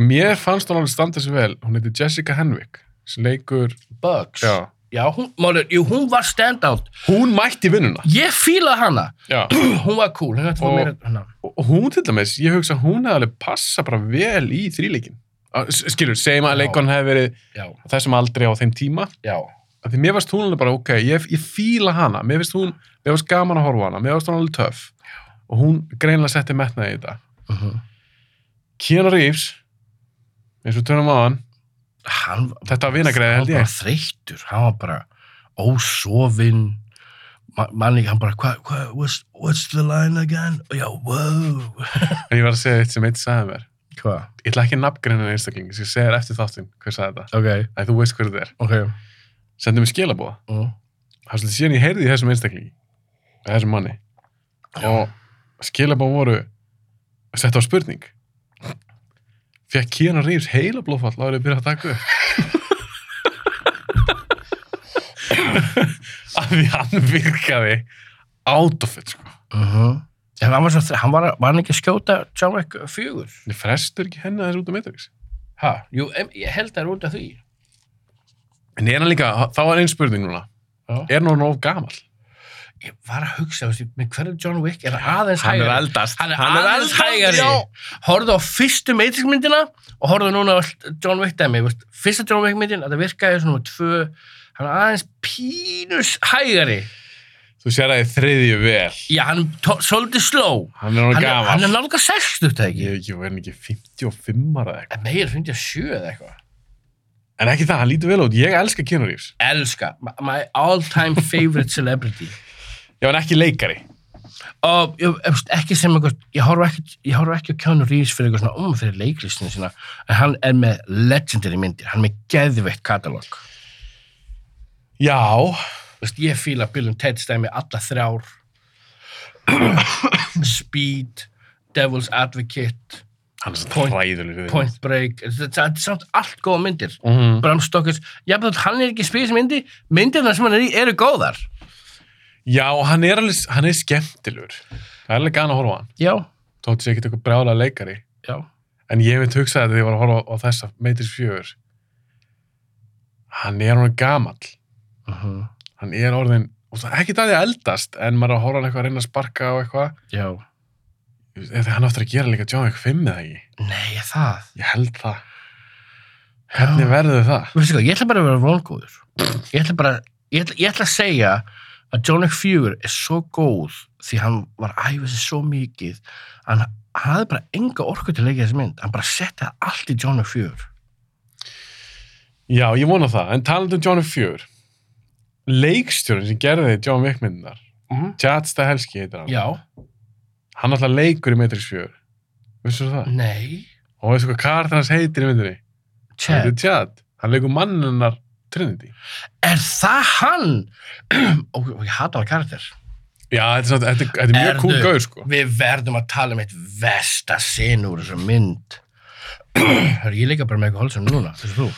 mér fannst hún alveg standa sér vel, hún heitir Jessica Henwick, sem leikur, Bugs, já, já hún, máli, jú, hún var standout. Hún mætti vinnuna, ég fílaði hana, já, (clears throat) hún var cool. Hún Og- meira, og hún til dæmis, ég hugsa að hún hefði alveg passa bara vel í þríleikin. Skilur, segjum að leikon hefði verið já, þessum aldrei á þeim tíma, já, af því mér varst hún alveg bara, ok, ég, ég fíla hana, mér finnst hún, mér varst gaman að horfa hana, mér varst hún alveg töff, og hún greinlega setti metnaði í þetta. uh -huh. Keanu Reeves, eins og tönum á hann, hann Þetta var held hann var bara þreyttur, hann var bara ósofinn. Ma, manni, hann bara, hvað, hva, what's, what's the line again? Og já, wow. En ég var að segja eitt sem eitt sagði mér. Hvað, Ég ætla ekki að nafngreina einstaklingi, sem ég segir eftir þáttinn hver sagði þetta. ok, Æ, þú veist hver þetta er. ok Sendum mér skilabóða. mm. Það er svolítið síðan ég heyrði í þessum einstaklingi, þessum manni. Og skilabóða voru sett á spurning. Fekk Keanu Reeves heila blóðfall áður að byrja að taka upp. (laughs) Af því hann virkaði out of it, sko. Uh En hann var, svo, hann var, var hann ekki að skjóta John Wick fjögur? Ég frestur ekki henni aðeins út af Matrix. Ha? Jú, em, ég held það er út af því. En er hann líka, þá er einn spurning núna. Já. Er hann of gamal? Ég var að hugsa, veistu, með hverju John Wick er aðeins Hann er hægari. eldast. Hann er Hann er aðeins eldast, hægari. já. Horfðu á fyrstu Matrix myndina og horfðu núna á John Wick dæmi. veist, Fyrsta John Wick myndin, þetta virkaði svona með tvö, hann er aðeins pínus hægari. Þú sér að ég þriðju vel. Já, hann er svolítið sló. Hann er er, gamal. hann er nálga 60, það ekki? Ég, verði ekki 55 ára eða eitthvað. Meir 57 eða eitthvað. En ekki það, hann lítur vel út. Ég elska Keanu Reeves. Elska. My, my all-time favorite celebrity. Já, en ekki leikari. og ég, ekki sem eitthvað ég horf ekki, ekki á Keanu Reeves fyrir eitthvað svona um fyrir leiklistinu sína en hann er með legendary myndir hann er með geðveitt katalóg Já, veist, ég fíla Bill and Ted stæmi alla þrjár (coughs) Speed Devil's Advocate Point-. Point Break þetta er samt allt góða myndir Mm Bram Stokkers, jafnveg hann er ekki spils myndi myndirna sem hann er í eru góðar Já, hann er alveg, hann er skemmtilegur. Það er alveg gana að horfa á hann. já, Tótt sér ekkert eitthvað brjála leikari. já, En ég veit hugsaði þegar ég var að horfa á þessa Matrix 4. Hann er hann gamall. uh -huh. Hann er orðin, og það er ekki það að eldast, en maður er að horfa á hann eitthvað að reyna að sparka á eitthvað. já Þegar hann áttur að gera líka John Wick 5 eða ekki. nei, það Ég held það. Hvernig Já. verður það? Hvað, ég ætla bara að vera vongóður. Ég ætla bara, ég ætla, ég ætla að segja að John Wick 4 er svo góð því hann var sig svo mikið hann, hafði bara enga orku til að leika þessi mynd hann bara setti það allt í John Wick 4 Já, ég vona það, en talandi um John Wick 4 leikstjórinn sem gerði John Wick myndinar mm. Chad Stahelski heitir hann. Já, hann alltaf leikur í Matrix 4 veistu það? nei. Og veistu hvað karakter hans heitir í myndinni? Chad, heitir Chad, hann leikur mannunnar Trinity. Er það hann? (clears throat) Og, ég hata hann karakter. Já, þetta er, þetta er, þetta er mjög cool gaur sko. við verðum að tala um eitt versta sin úr þessu mynd. (clears throat) Hörru, ég líka bara með eitthvað hálsum núna, þessu þú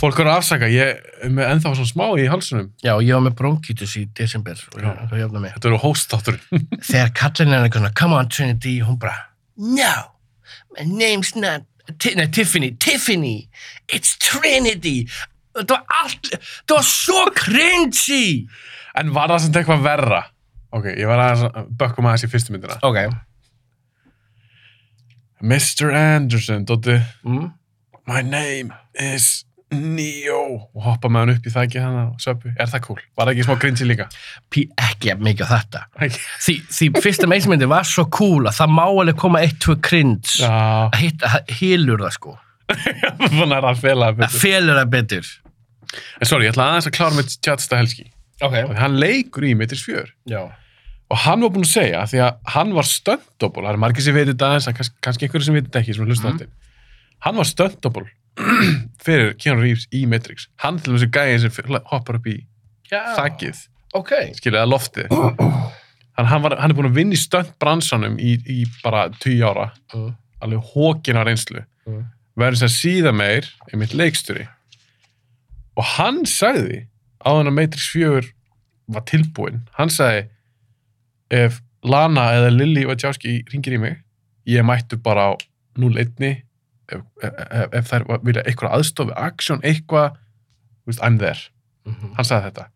fólk eru að afsaka, ég er með ennþá svona smá í halsunum já, ég var með bronkitis í desember og þetta eru hóstáttur (laughs) þegar kallin er eitthvað svona come on Trinity, hún bara no, my name's not nei, Tiffany, Tiffany it's Trinity. Það var allt, það var svo cringy. En var það samt eitthvað verra? Ok, ég var að bökkum aðeins í fyrstu myndina. Ok. Mr. Anderson, Dótti mm. My name is Neo og hoppa með hann upp í þæki hann og söpu, er það cool? Var það ekki smá grinsi líka? Pí, ekki mikið á þetta Ekki? því, því fyrsta meismyndi var svo cool að það má alveg koma eitt, tvö Já, að hitta, hýlur það sko (laughs) þannig er það að fela að betur. felur það betur En sorry, ég ætla aðeins að klára með Chad Stahelski. ok, Hann leikur í Matrix 4 já og hann var búinn að segja því að hann var stöndóból, það er margir sem veitir þetta aðeins, en kannski, einhverju sem veitir þetta ekki sem hlusta Mhm. mm. Hann var stöndóból (clears throat) fyrir Keanu Reeves í Matrix. Hann til þessu gæði sem hoppar upp í já, þakkið, ok. skilur, eða loftið. (clears throat) Hann, hann, var, hann er búinn að vinna í stöndbransanum í, í bara 10 ára. Mm. alveg hókin á reynslu. Mm. verður sem síða meir í mitt leiksturi og hann sagði áður en að Matrix 4 var tilbúin hann sagði ef Lana eða Lily Wachowski ringir í mig ég mættu bara á 0-1 ef, ef, ef, þær vilja eitthvað aðstofi, aksjón, eitthvað I'm there, Mhm. hann sagði þetta.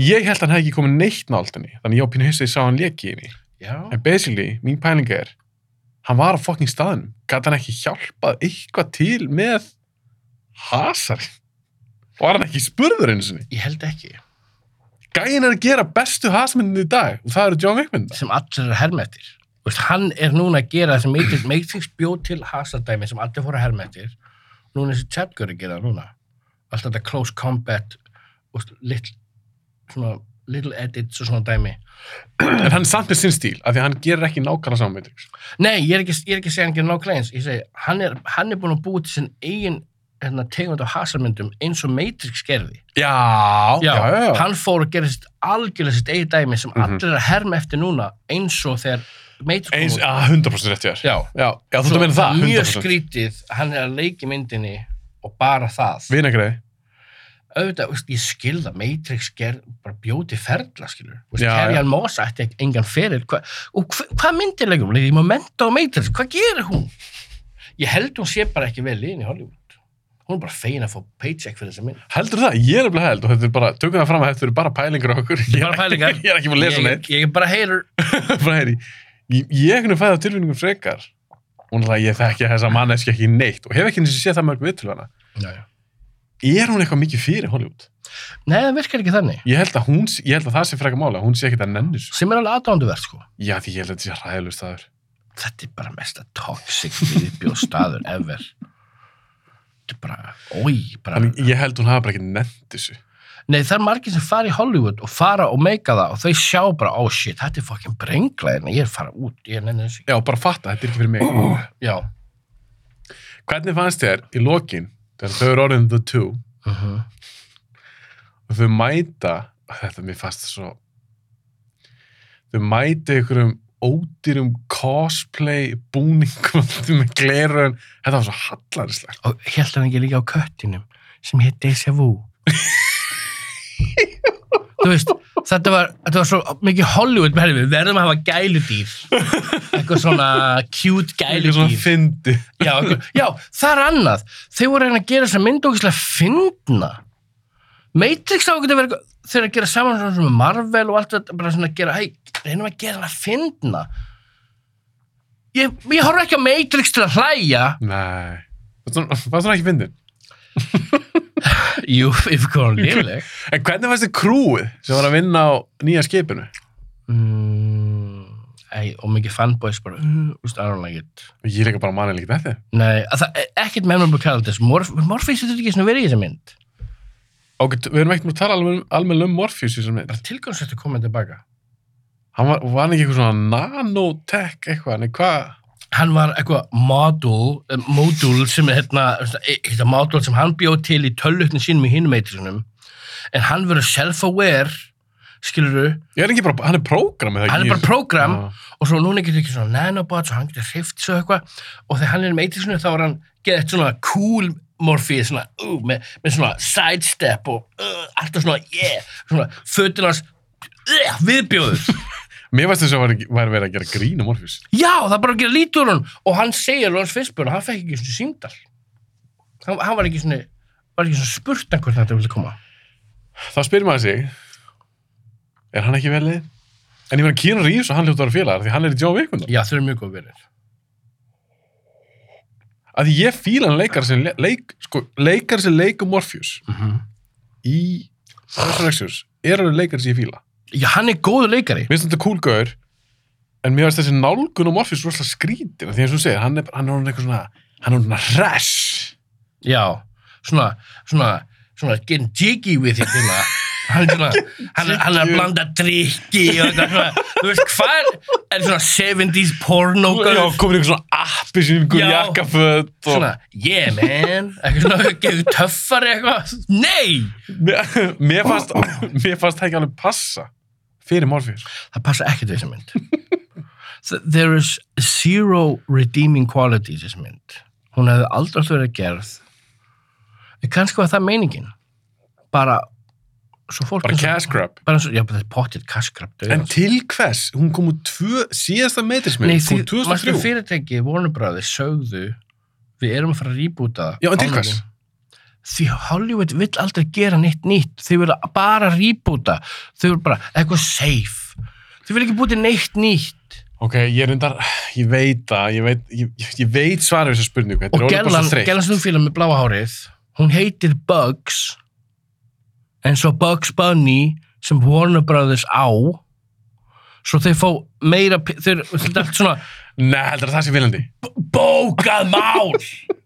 Ég held að hann hefði ekki komið neitt nált henni, þannig ég á pínu hissið sá hann leki í henni. Já, En basically, mín pæling er hann var á fucking staðnum. Gæti hann ekki hjálpað eitthvað til með hasari var hann ekki spurður einu sinni? Ég held ekki. Gæin er að gera bestu hasmyndin í dag og það eru John Wick mynda sem allir er hermettir Vist, hann er núna að gera það sem Matrix, Matrix bjóð til hasadæmi sem allir fóru að hermettir núna er þessi að gera núna. Allt þetta close combat og little, svona, little edits og svona dæmi. En hann samt með sinn stíl af því að hann gerir ekki nákvæmlega saman Matrix. Nei, ég er ekki, ég er ekki að segja hann gerir nákvæmlega eins. Ég segi, hann er, hann er búin að búa til sinn eigin hérna, tegund af hasamyndum eins og Matrix gerði. Já, já, já, já, hann fór að gera algjörlega sitt eigin dæmi sem Mhm. allir er að herma eftir núna eins og þegar Kom Eins, út. að 100% rétt hjá þér. Já, já, já þú Svo þú meina það, mjög 100% skrítið, hann er að leiki myndinni og bara það. Vinagreið. Auðvitað, veist, ég skil það Matrix ger, bara bjóti ferla skilur, veist, Já, Kerry já. Moss ætti ekki engan feril. Hva, og hva, hvað myndir leikur hún, leiði Momento og Matrix, hvað gerir hún? Ég held hún sé bara ekki vel inn í Hollywood. Hún er bara fegin að fá paycheck fyrir þessa mynd. Heldur það, ég er alveg held og þetta er bara, tökum það fram að þetta eru bara pælingar okkur. (laughs) Er bara pælingar. ég er ekki búin að lesa ég, neitt. ég er bara hater (laughs) bara heyri, ég, ég kunni fæða tilfinningum frekar og náttúrulega ég þekki þessa manneski ekki neitt og hef ekki eins og séð það mörg við til hana já, já. er hún eitthvað mikið fyrir Hollywood? nei, það virkar ekki þannig Ég held að, hún, ég held að það sé frekar mála, hún sé ekkert að nenni svo. sem er alveg aðdánduverð sko Já, því ég held að þetta sé ræðileg staður. þetta er bara mesta toxic viðbjóð staður ever þetta er bara, oi bara, ég held hún hafa bara ekki nennt þessu. Nei það er margir sem fara í Hollywood og fara og meika það og þau sjá bara, oh shit, þetta er fucking brenglaðin ég er fara út, ég er nenni þessu. Já, bara fatta, þetta er ekki fyrir mig. (clears throat) já, Hvernig fannst þér í lokin, þegar þau eru orðin the two, uh og þau mæta, þetta mér fannst það svo, þau mæta einhverjum ódýrum cosplay búningum (laughs) með glerun, þetta var svo hallarinslegt. og held hann ekki líka á köttinum sem hétt Deja Vu (laughs) þú veist þetta var, þetta var svo mikið Hollywood með við verðum að hafa gæludýr. Eitthvað svona cute Ekki svona gæludýr. fyndi. já, eitthvað, já, það er annað. Þau voru að að gera mynda okkur fyndna. Matrix á eitthvað- þeir eru að gera saman svona svona Marvel og allt þetta bara svona að gera, hei, reynum að gera hana fyndna. Ég, ég horf ekki á Matrix til að hlæja. Nei. Það var svona ekki fyndin. (laughs) Jú, yfirkonan léleg. En hvernig fannst þið krúið sem var að vinna á nýja skipinu? Mm, ei, og mikið fanboys bara, uh, úst, I don't like it. Ég er líka bara manni líka þetta. Nei, að það er ekkert memorable characters. Morf, Morpheus þetta ekki svona verið í þessa mynd. Ok, við erum ekkert múið að tala alveg, alveg um Morpheus í þessum mynd. Bara tilgangslegt að koma tilbaka. Hann var, var hann ekki eitthvað svona nanotech eitthvað, nei hvað? Hann var eitthvað modul, modul sem er hérna, þetta modul sem hann bjóð til í tölvutni sínum í hinum eitrisunum. En hann verður self-aware, skilur Ég er ekki bara, hann er prógramið Hann er bara prógram Já. og svo núna getur ekki svona nanobots og hann getur hrift svo eitthvað og þegar hann er með eitrisunum þá er hann gett svona cool morfið svona, uh, með, með svona sidestep og uh, alltaf svona yeah, svona fötunars uh, viðbjóður Mér veist þess að var, var verið að gera grín um Morpheus. já, það er bara að gera lítur hún og hann segir Lawrence Fishburne, hann fekk ekki svona símdal hann, hann var ekki svona var ekki svona spurt hann hvort þetta vilja koma Þá spyrir maður sig, er hann ekki velið? En ég meina Keanu Reeves og hann hljótt að vera félagar því hann er í Wick myndum. já, þau eru mjög góð verið Að því ég fíla hann leikar sem le- leik, sko, leikar sem leikum Morpheus mm -hmm. í Resurrections er alveg leikar sem ég fíla. Já, hann er góður leikari. Mér finnst þetta cool gaur, en mér finnst þessi nálgun á Morpheus rosalega skrítin, því eins og þú segir, hann er, hann er eitthvað svona, hann er svona hress. Já, svona, svona, svona getting jiggy with it, svona. Hann svona, hann hann er að blanda drikki og eitthvað þú veist hvað er, svona 70s porno Já, komin eitthvað svona appi sem ykkur Já. jakkaföt og... svona, yeah man, eitthvað svona, gefur töffari eitthvað, nei, mér fannst það ekki alveg passa fyrir Morpheus. það passa ekkert við þessa mynd. Th- There is zero redeeming quality í þessa mynd. Hún hefði aldrei alltaf verið gerð. En kannski var það meiningin. Bara. Bara cash grab. bara já, þetta er potted cash grab En til hvers? Hún kom úr síðasta metrismið, Nei, því, úr mástu 2003. fyrirtæki Warner Brothers sögðu við erum að fara að rýbúta Já, en til hvers? Því Hollywood vill aldrei gera neitt nýtt. Þau vilja bara rýbúta þau vilja bara eitthvað safe. Þau vilja ekki búti neitt nýtt. Ok, ég er undar, ég veit að, ég veit, ég, veit svarið þessar spurningu, og Gellan, svo þreytt. Gellan Snúfíla með bláa hárið hún heitir Bugs en svo Bugs Bunny sem Warner Brothers á. Svo þau fá meira þau er allt svona Nei, heldur að það sé viljandi. bókað mál (laughs)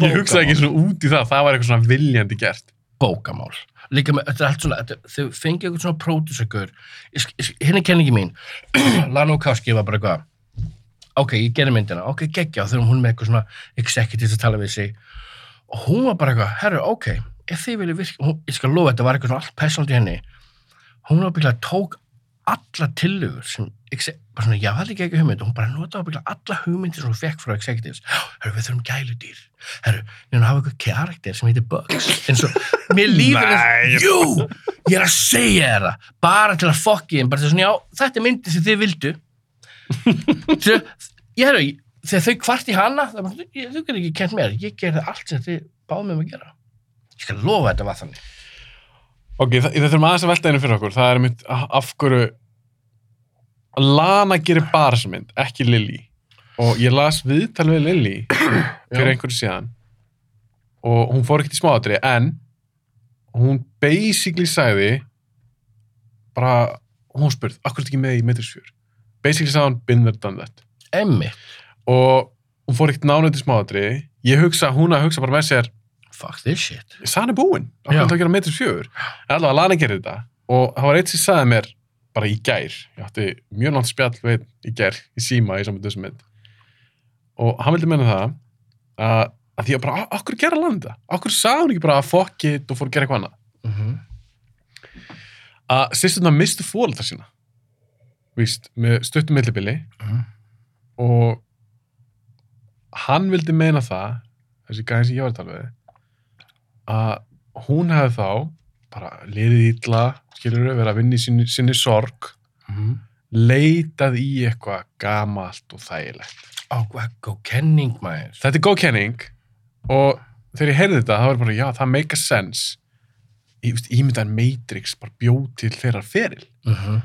Ég hugsaði ekki svona út í það, það var eitthvað svona viljandi gert. bókamál. Líka með, þetta er allt svona, þau fengi eitthvað svona pródúsakur, hérna er kenningi mín. (clears throat) Lana Okowski var bara eitthvað ok, ég gerði myndina, ok, geggja og þegar hún með eitthvað svona executive að tala við sig. Og hún var bara eitthvað, herru, ok ef þið vilja virka, hún, ég skal lofa þetta var eitthvað svona allt í henni. Hún var bygglega tók alla tillögur sem, bara svona, já, það er ekki hugmynd. Og hún bara notaði bygglega alla hugmyndir sem hún fekk frá executives, herru, við þurfum gæludýr. Herru, við erum að hafa eitthvað karakter sem heitir Bugs. Eins og, mér Nei. eins jú, ég er að segja þér það. Bara til að fokki þeim, bara til svona, já, þetta er myndið sem þið vildu. (laughs) Þegar, þau kvart í hana, það þau getur ekki kent mér, ég gerði allt sem þið báðum um að gera. Ég skal lofa að þetta var þannig. Ok, það, það þurfum aðeins að velta einu fyrir okkur, það er mitt af hverju Lana gerir bara þessa mynd, ekki Lily. Og ég las viðtal við Lily (coughs) fyrir einhverju síðan og hún fór ekkert í smáatri, en hún basically sagði bara, hún spurð, akkur er þetta ekki með í metrisfjör? Basically sagði hún, been there, done that. Emmi, Og hún fór ekkert nánuð til smáatri, ég hugsa, hún að hugsa bara með sér, fuck this shit. sann er búinn, okkur er þetta að gera fjögur? En allavega Lana gerir þetta. Og það var eitt sem sagði mér bara í gær. Ég átti mjög nátt spjall við í gær í síma í saman þessum mynd. Og hann vildi menna það að, að því að bara, "Á- okkur gera Lana þetta? Okkur sagði hún ekki bara að fuck it og fór að gera eitthvað annað? Mm -hmm. að sýsturna mistu fólaldar sína. Víst, með stuttum millibili. Mhm. og hann vildi meina það þessi gæðin sem ég var að tala við að hún hefði þá bara liðið illa skilur við, verið að vinna í sinni, sinni sorg Mm leitað í eitthvað gamalt og þægilegt Á, hvað góð kenning maður. þetta er góð kenning og þegar ég heyrði þetta, það var bara, já, það make a sense veist, ímyndaðan Matrix bara bjóð til þeirra feril Mm -hmm.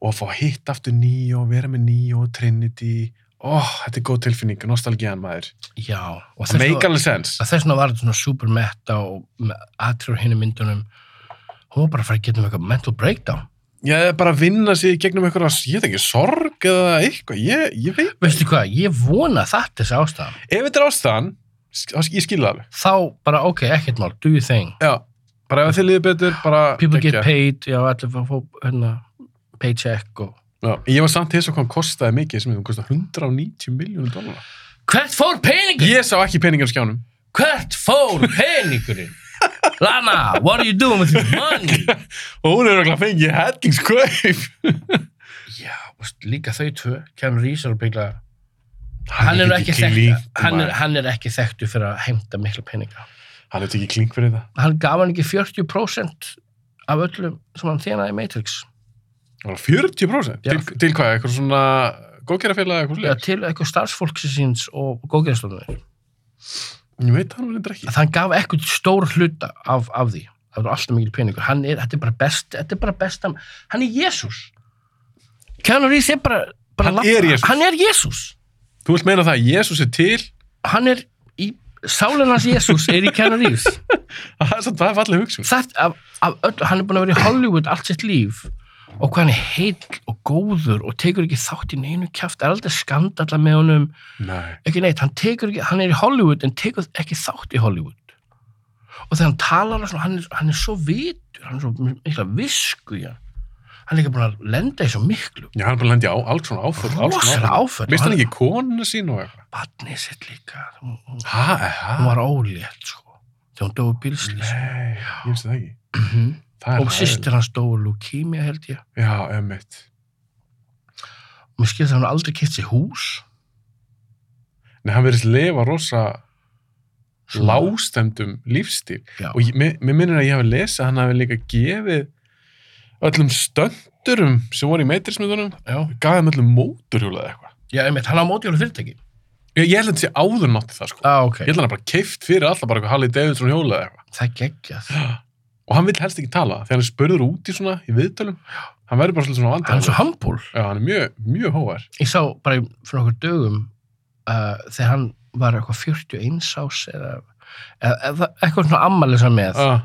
og að fá hitt aftur Neo, vera með Neo og Trinity ó, þetta er góð tilfinning, nostalgían maður. Já, og það þess vegna var þetta svona super meta og aðtrjur hinn myndunum. Hún var bara að fara að geta um eitthvað mental breakdown. Já, það bara að vinna sig gegnum eitthvað, ég veit ekki, sorg eða eitthvað, ég, ég veit. veistu hvað, ég vona það þessi ástæðan. Ef þetta er ástæðan, ég skil það þá bara ok, ekkert mál, do your thing. Já, bara ef þið líður betur, bara... people get paid, já, allir fá hérna, paycheck og Já, ég var samt þess að hvað hann kostaði mikið, sem hún kostaði 190 miljónum dólar. hvert fór peningin? Ég sá ekki peningar á skjánum. hvert fór peningurinn? Lana, what are you doing with your money? (laughs) Og hún er okkur að fengið hættingskaup. (laughs) já, veist, líka þau tvö Keanu Reeves er að byggla hann er hann hann er ekki þekktu fyrir að heimta mikla peninga Hann er ekki klink fyrir það. hann gaf hann ekki 40% af öllum sem hann þjenaði í Matrix 40%? Já. Til, til hvað, eitthvað svona góðgerafélag eitthvað Já, til eitthvað starfsfólksins og góðgerðstofnir Ég veit hann er ekki. að hann gaf eitthvað stór hluta af, af því. Það var alltaf mikil peningur. Hann er, þetta er bara best, þetta er bara best hann er Jésús Keanu Reeves er bara, bara Hann er hann er Jésús Þú vilt meina það að Jésús er til? hann er í sálinans Jésús er í Keanu Reeves. (laughs) Það er fallið hugsun. það, af, af öll, hann er búin að vera í Hollywood allt sitt líf. og hvað hann er heill og góður og tekur ekki þátt í neinu kjaft, er aldrei skandalla með honum Nei. ekki neitt, hann ekki, hann er í Hollywood en tekur ekki þátt í Hollywood og þegar hann talar svona, hann er, hann er svo vitur, hann er svo mikla visku í hann hann er ekki búin að lenda í svo miklu Já, hann er bara að lendi á alls svona áföll. Vist hann ekki konuna sín og eitthvað? batnið sitt líka hún, hún, Hæ, hæ? hún var ólétt sko, þegar hún dói bílslýs Nei, ég finnst það ekki. Það og sýstir hans dói leukemia held ég Já, emmitt. og mér skilði það hann aldrei keitt sér hús Nei, hann verðist lifa rosa lástendum lífstíl. Já. Og ég, mér, mér minnir að ég hafi lesið að hann hafi líka gefið öllum stöndurum sem voru í meitrismiðunum, Já, gaf þeim öllum móturhjólað eitthvað. já einmitt, hann á mótjólu fyrirtæki Ég, ég held að þetta sé áður nátti það, sko. ah, ok, Ég held að hann bara keift fyrir alltaf bara eitthvað Harley Davidson hjólað eitthvað. það geggjað (gasps) Og hann vill helst ekki tala. Þegar hann spurður út í svona, í viðtölum, hann verður bara svolítið svona vandræðalegur. hann er svo humble Já, hann er mjög, mjög hóvar. ég sá bara í- fyrir okkur dögum uh, þegar hann var eitthvað 41 ás eða, eða, eða eitthvað svona ammali sem með Ah,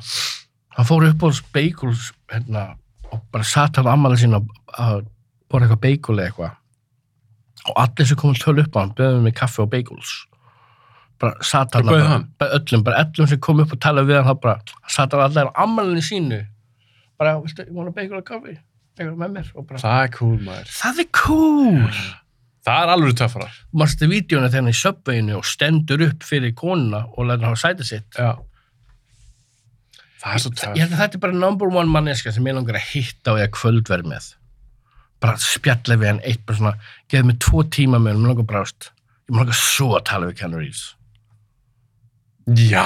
hann fór upp á beikuls hérna, og bara satt hann ammali sín og að bora eitthvað beikul eða eitthvað og allir sem komum töl upp á hann böðum með kaffi og beikuls bara Og bauð bara, bara öllum, bara öllum sem kom upp og talaði við hann þá bara satt hann allir á ammalinu sínu. Bara, viltu, ég vona beikul og kaffi? Eitthvað með mér? Og bara, það er cool, maður. það er cool. Það er alveg töffara. marstu vídjónu þegar hann er í söpveginu og stendur upp fyrir konuna og lætur hann hafa sætið sitt? Já. Það er svo ég töff. held að þetta er bara number one manneska sem ég langar að hitta og ég kvöldverð með. Bara spjalla við hann eitt bara svona, geða mig tvo tíma með hann mér langar bara ást, ég mér langar svo að tala við Keanu Reeves Já.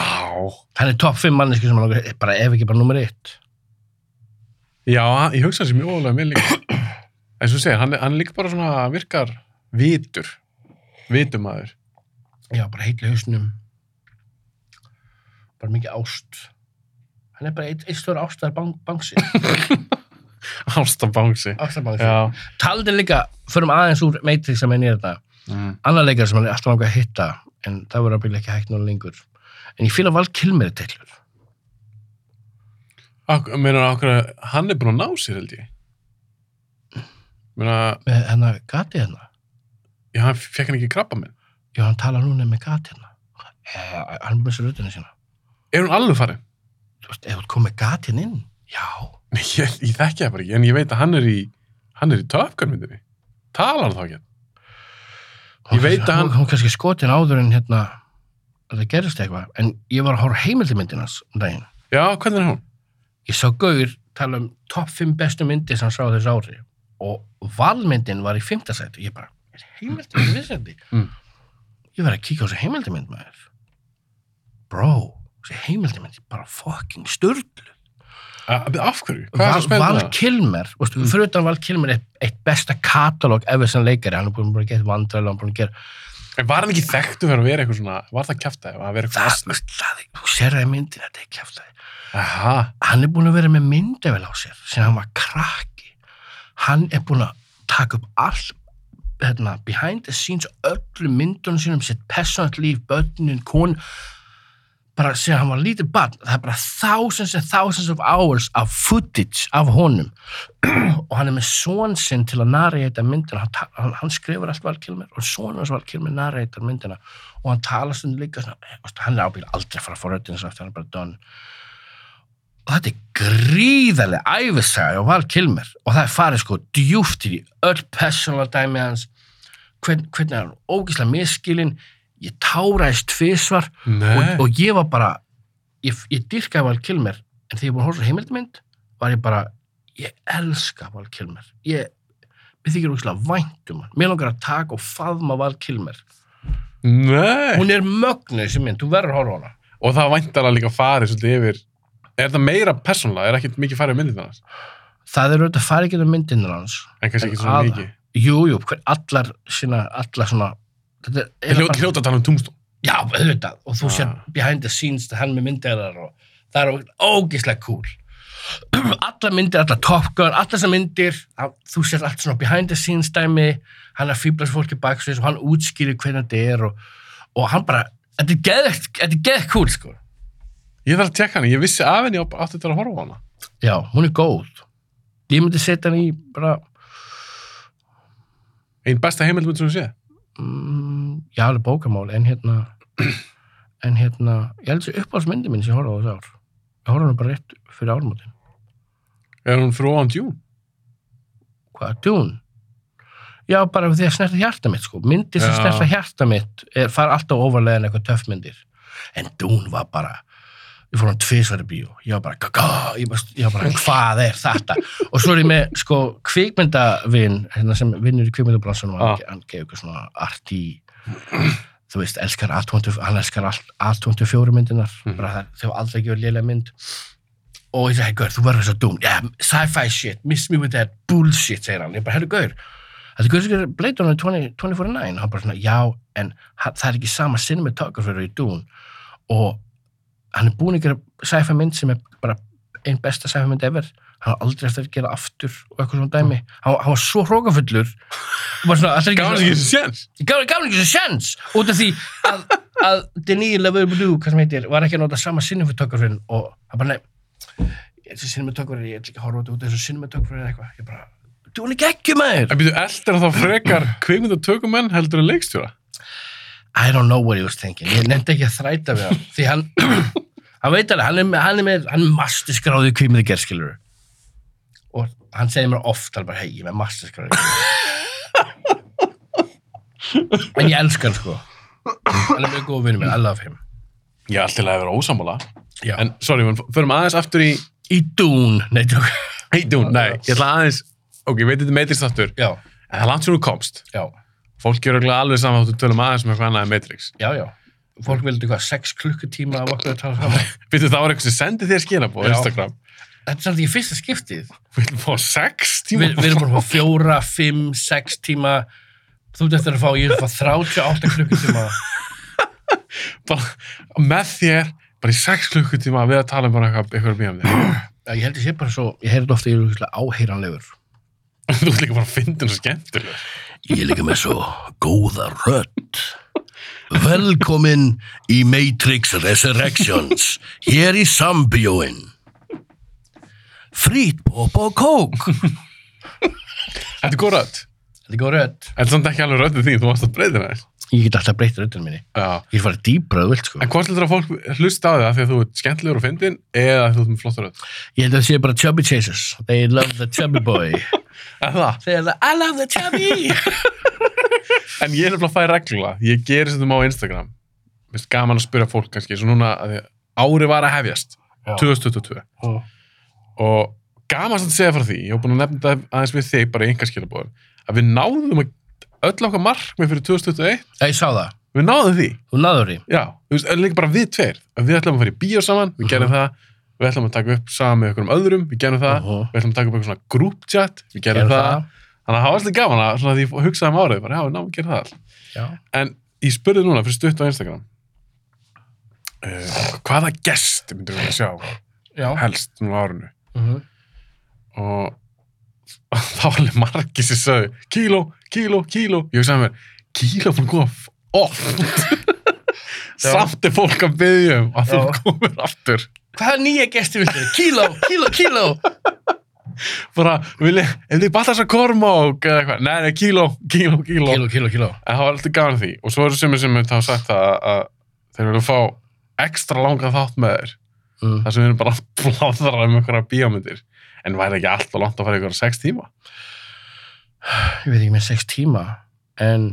hann er topp 5 manneski sem mér langar bara ef ekki bara nummer 1 Já, ég hugsa þessi mjög ólega mér líka. En svo segir, hann, er- hann er líka bara svona virkar vitur. Vitumæður. já, bara heitli hausnum bara mikið ást hann er bara eitt, eitt stór ástæðar bang, bangsi (laughs) Ástabangsi. ástæðarbangsi Já. taldi líka, förum aðeins úr Matrix sem er nýja þetta Mm. annar leikar sem hann er alltaf langar að hitta en það voru að byrja ekki hægt núna lengur en ég fíla Val Kilmer í teillur Ak, meina okkur, hann er búin að ná sér held ég. Meina, með hennar gati hérna já, hann fekk hann ekki krabba minn. já, hann talar núna með gati hérna eh, hann missur röddina sína Er hún alveg farin? þú veist, ef þú komið gati hérna inn já, Nei, ég, ég þekki það bara ekki, en ég veit að hann er í, hann er í töfgarmyndinni. Talar hann þá ekki? Ég Hún veit að hann- hún, hún kannski skotin áður en hérna að það gerist eitthvað en ég var að horfa heimildimyndinas um daginn Já, hvernig er hún? ég sá Gaur tala um topp 5 bestu myndir sem hann sá þessu ári og valmyndin var í 5. sæti ég bara, er heimildimynd við sæti Mm. ég var að kíka á þessu heimildimynd maður bro, þessi heimildimynd er bara fucking störtlu A, af hverju? Hvað er Val? Val Kilmer, mm. fyrir utan Val Kilmer er eitt besta katalóg ever sem leikari, hann er búin að gera vandræðilega, hann er búin að gera En var hann ekki þekktu fyrir að vera eitthvað svona, var það kæftæði, að vera eitthvað það, það, þú sér það í myndin þetta er kjaftaði, Aha, hann er búin að vera með myndavel á sér sem hann var krakki. Hann er búin að taka upp all hérna, behind the scenes öllu myndunum sínum, sitt personal líf, börnin, kon bara segja hann var lítið barn, það er bara thousands and thousands of hours of footage af honum. (clears throat) Og hann er með són sinn til að narrata myndina. Hann, hann, skrifur allt valkilmir og són hans valkilmir narratar myndina. Og hann talar stundum líka svona, eh, hann er ábyggilega aldrei að fara að fá röddina svo eftir hann er bara done. Og þetta er gríðarlega æfisaga á Val Kilmer. Og það er farið sko djúft í öll personal dæmi hans. Hvern, hvernig er hann? Ógislega miskilinn ég táraðist tvisvar Nei. og, og ég var bara ég, ég dyrkaði Val Kilmer en þegar ég búin að á heimildmynd var ég bara ég elska Val Kilmer ég, mér þykir ógislega vænt um hann mér langar að taka og faðma Val Kilmer Nei. hún er mögnu þessi mynd, þú verður að horfa á hana Og það væntalega líka farið svolítið yfir. Er það meira persónlega? Er ekkert mikið farið á myndið þannig? það er auðvitað að fara ekki um myndinir hans En kannski ekki svona að- mikið. jú, jú, hver, allar allar svona hljóta tala um Tombstone. Já, auðvitað, og þú sér Ah. behind the scenes það hann með myndirar og það er ógislega cool (clears throat) allar myndir, allar Top Gun allar þessar myndir, þú sér allt svona behind the scenes dæmi hann er fýblast fólki baksveis og hann útskýrir hvernig þetta er og, og hann bara, þetta er geðvegt þetta er geðvegt cool, sko Ég þarf að tekka hana. Ég vissi af henni og átti þetta að horfa á hana. Já, hún er góð ég myndi setja hann í bara Einn besta heimildmynd sem þú séð. mm, já, alveg bókamál, en hérna en hérna ég held þessi uppáhaldsmyndi minn sem ég horfði á þessu ár ég horfði á hann bara rétt fyrir ármótin Er hún frá on Dune? hvað, Dune já, bara því að snerta hjarta mitt sko. myndir sem snerta hjarta mitt er, fara alltaf óvarlega en eitthvað töffmyndir en Dune var bara ég fór hann tvisværi bíó ég var bara, gaga, ég var, ég bara (laughs) hvað er þetta og svo er ég með sko kvikmyndavinn hérna sem vinnur í kvikmyndabransunum Ah. hann, hann gefur eitthvað svona arti þú veist, elskar A24 hann elskar allt A24 myndinar Mhm. bara það, þau aldrei gefur lélega mynd. Og ég segi, hey, gaur, þú verður svo dún yeah, sci-fi shit, miss me with that bullshit segir hann, ég bara, herru, gaur þetta er gaur sem gerir Blade Runner 20, 2049 hann bara svona, já, en það er ekki sama cinematographer í dún og hann er búin að gera sci-fi mynd sem er bara einn besta sci-fi mynd ever har aldrei eftir að gera aftur og eitthvað svona dæmi. Hann, hann var svo hrókafullur Gaf hann ekki þessi séns? gaf hann ekki þessu sjans út af því að, að sem heitir, var ekki að nota sama cinematographin og hann bara, nei þessi cinematographin, ég ætla ekki að horfa út af þessu cinematographin eða eitthvað, ég bara, þú er ekki ekki maður. En byrju, eldur þá frekar (clears throat) kvikmyndatökumenn heldur en leikstjóra? I don't know what he was thinking, ég nefndi ekki að þræta við hann, því hann (clears throat) hann veit alveg, hann er, er hann er masterskráði kvímiði gerskilur og hann segir mér oft alveg bara, hei, ég er með masterskráði en ég elska hann sko hann er mjög góð vinnur mér, I love him Ég er alltaf að vera ósammála. Já. En, sorry, við förum aðeins aftur í... í Dune, nei, tjók Hey, Dune, nei, ég ætla aðeins... Ok, ég veit þetta er Matrix aftur. já, En það er langt sem þú komst. já, Fólk gerur alveg saman þáttu tölum aðeins með eitthvað annað en Matrix. já, já fólk vildi hvað, sex klukkutíma að vakna að tala saman (laughs) Vittu, það var eitthvað sem sendi þér skilabóð á. Instagram. Þetta er samt ekki fyrsta skiptið Við viljum fá sex tíma. Vi, við erum bara að fá fjóra, fimm, sex tíma þú ert eftir að fá, ég er að fá 38 klukkutíma bara með þér, bara í sex klukkutíma við að tala um bara eitthvað, eitthvað mjög um þér. Já, ég held ég sé bara svo, ég heyrði ofta ég er úrslega áheyranlegur Þú ert líka bara að finna það skemmtilega. ég er líka með svo góða rödd velkomin í Matrix Resurrections hér í Sambjóin frít pop og kók Þetta er góð rödd. þetta er góð rödd En samt ekki alveg röddið þín, þú varst að breyta það. ég get alltaf breytt röddin minni Já. ég er farið dýbröð vilt sko En hvort heldur að fólk hlusta á það því að þú ert skemmtilegur og fyndin eða að þú ert með flottar rödd? ég held að það sé bara chubby chasers they love the chubby boy (laughs) En það? they like I love the chubby (laughs) En ég er nefnilega að færa reglulega. Ég gerir þetta á Instagram. Finnst gaman að spyrja fólk kannski, svo núna að því ári var að hefjast, 2022. Og gaman að segja frá því, ég hef búin að nefna þetta aðeins við þig bara í einhverskilabóðum, að við náðum að öll okkar markmið fyrir 2021, ég sá það, við náðum því. þú náður því Já, þú veist, en líka bara við tveir. Að Við ætlum að fara í bíó saman, við gerum það, við ætlum að taka upp saman með einhverjum öðrum, við gerum það, Mhm. við ætlum að taka upp eitthvað svona group chat, við gerum Gerum það. Þannig að það var alltaf gaman að, svona, því ég hugsaði um árið, bara, já, við náum að gera það all. já, En ég spurði núna fyrir stutt á Instagram, uh, hvaða gesti myndir við að sjá já. helst nú á árinu? Mhm. Og (laughs) það var alveg margir sem sagði, kíló, kíló, kíló ég hugsaði mér, kíló fyrir að koma f- oft (laughs) samt er fólk að byggja um að þú Já. komir aftur Hvaða nýja gesti viltu? Kíló, kíló, kíló. (laughs) bara, vilja, ef þið balla þess að kormák eða eitthvað, nei, nei, kíló, kíló, kíló Kíló, kíló, kíló. en það var alltaf gaman að því og svo eru sem sem þá sagt það að þeir vilja fá ekstra langan þátt með þér Mm. þar sem við erum bara að bladra um einhverja bíómyndir en væri ekki alltaf langt að fara ykkur sex tíma Ég veit ekki með sex tíma, en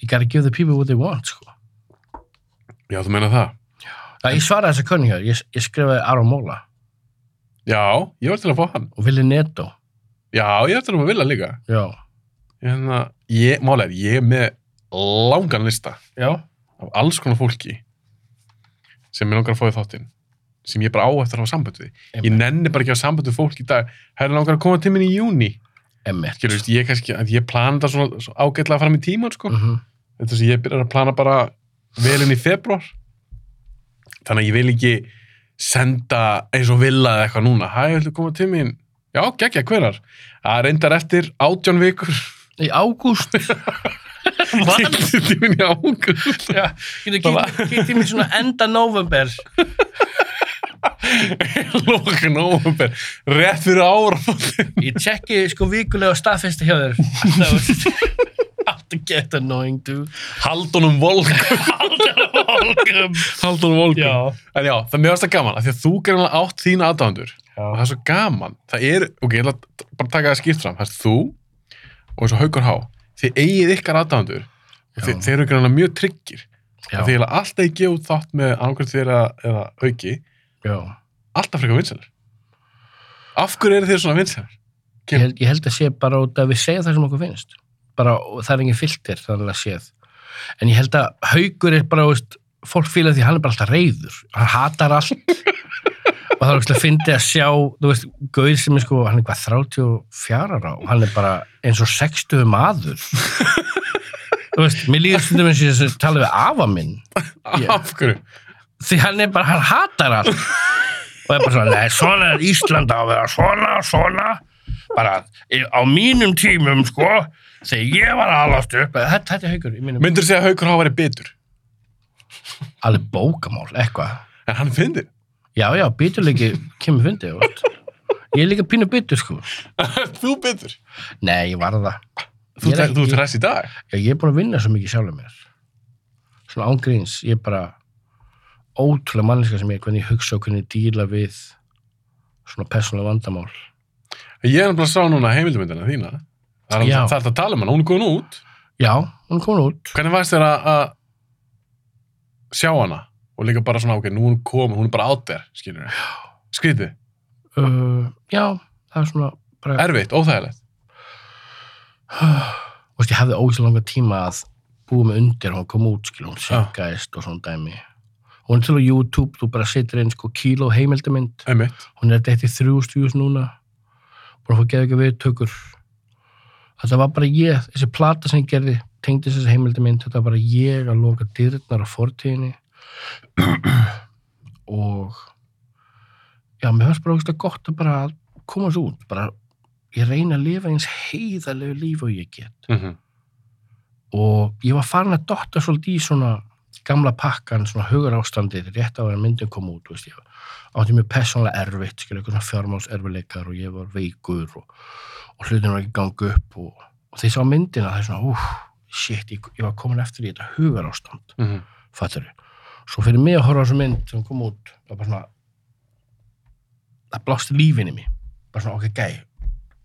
you gotta give the people what they want, sko. já, þú meina það Það, ég svaraði þessa könningar, ég, ég skrifaði Aron Móla já, ég var til að fá hann og Willi Neto. já, ég var til að fá vilja líka Já. hérna, ég, málega ég er með langan lista Já. af alls konar fólki sem ég langar að fá í þáttinn sem ég bara á eftir að hafa samband við. Ég nenni bara ekki að hafa samband við fólk í dag. Það er langar að koma til minn í júni veist, ég, að ég plana þetta svona, svona ágætlega fram í tíman sko. Mm þetta sem ég byrjar að plana bara vel inn í februar þannig að ég vil ekki senda eins og vilja eða eitthvað núna. Hæ, viltu koma til mín? Já, geggja, hverar það reyndar eftir átján vikur. Í ágúst. (laughs) til mín í ágúst. Getið mér svona enda november. (laughs) (laughs) loka nóvember. Rétt fyrir ára Ég tjekki sko vikulega staðfesti hjá þér. Alltaf (laughs) get annoying, dude. haldunum volkum (laughs) Volkum. haldunum volkum Já. en já, það er mjög aðstæða gaman af því að þú gerir átt þína aðdándur og það er svo gaman. Það er, ok, ég ætla að bara taka það skipt fram. Það er þú og eins og Haukur Há. Þið eigið ykkar þið, Já. þeir eru greinlega mjög tryggir. Að þið er alltaf ekki út þér Já. alltaf frekar vinsælir af hverju eru þið svona vinsælir? Ég held, ég held að sé bara út að við segja það sem okkur finnst. Bara, og það er engin filter þannig að séð. En ég held að haugur er bara, veist, fólk fíla því að hann er bara alltaf reyður. Hann hatar allt. (laughs) og það er okkur að fyndi að sjá, þú veist, Gauð sem er sko, hann er hvað 34 ára og hann er bara eins og 60 maður. (laughs) þú veist, mér líður stundum eins og ég sé að tala við afa minn. Af hverju? Því hann er bara, hann hatar allt. og er bara svona, nei, svona er Ísland á að vera svona, svona. Bara á mínum tímum, sko, þegar ég var að alast upp. Þetta, þetta er haugur myndur þú segja að Haukur Há væri bitur Alveg bókamál, eitthvað. en hann finnir Já, já, biturleiki kemur veist. Ég er líka pínu bitur, sko. þú bitur Nei, ég var það. þú, er þú, ert hress í dag Já, ég er búin að vinna svo mikið sjálfur mér. Svona ángríns, ég er bara ótrúlega manniska sem ég, er, hvernig ég hugsa og hvernig ég díla við svona persónulega vandamál. ég er að sá núna heimildumyndina þína. Það er, er að tala um hana, hún er góðin út. Já, hún er komin út. hvernig varst þér að sjá hana? Og líka bara svona, ok, nú hún komin hún er bara átt þér, skilur við skrítið, Uh, já, það er svona bara, erfitt, óþægilegt. Þú veist, ég hafði ógislega langa tíma að búa mig undir, hún kom út, skil, hún Já. syngaðist og svona dæmi. Hún til á YouTube, þú bara setur inn sko kíló heimildamind, hún er þetta eftir þrjúst views núna, búin að fá geða ekki viðtökur. Þetta var bara ég, þessi plata sem ég gerði, tengdi þessi heimildamind, þetta var bara ég að loka dyrnar á fortíðinni. (clears throat) Og já, mér fannst bara ógislega gott að bara koma svo út, bara ég reyna að lifa eins heiðalegu líf og ég get. Mm og ég var farin að dotta svolítið í svona gamla pakkan, svona hugar ástandið rétt á að myndin kom út, veist ég átti mjög persónlega erfitt, skilja eitthvað svona fjármálserfileikar og ég var veikur og, og hlutin var ekki gangu upp og, og ég sá myndina það er svona, úf, shit, ég, ég var komin eftir í þetta hugar ástand, -hmm. fattur svo fyrir mig að horfa á þessu mynd sem kom út, það var bara svona það blásti lífinni mér bara svona, ok, gæ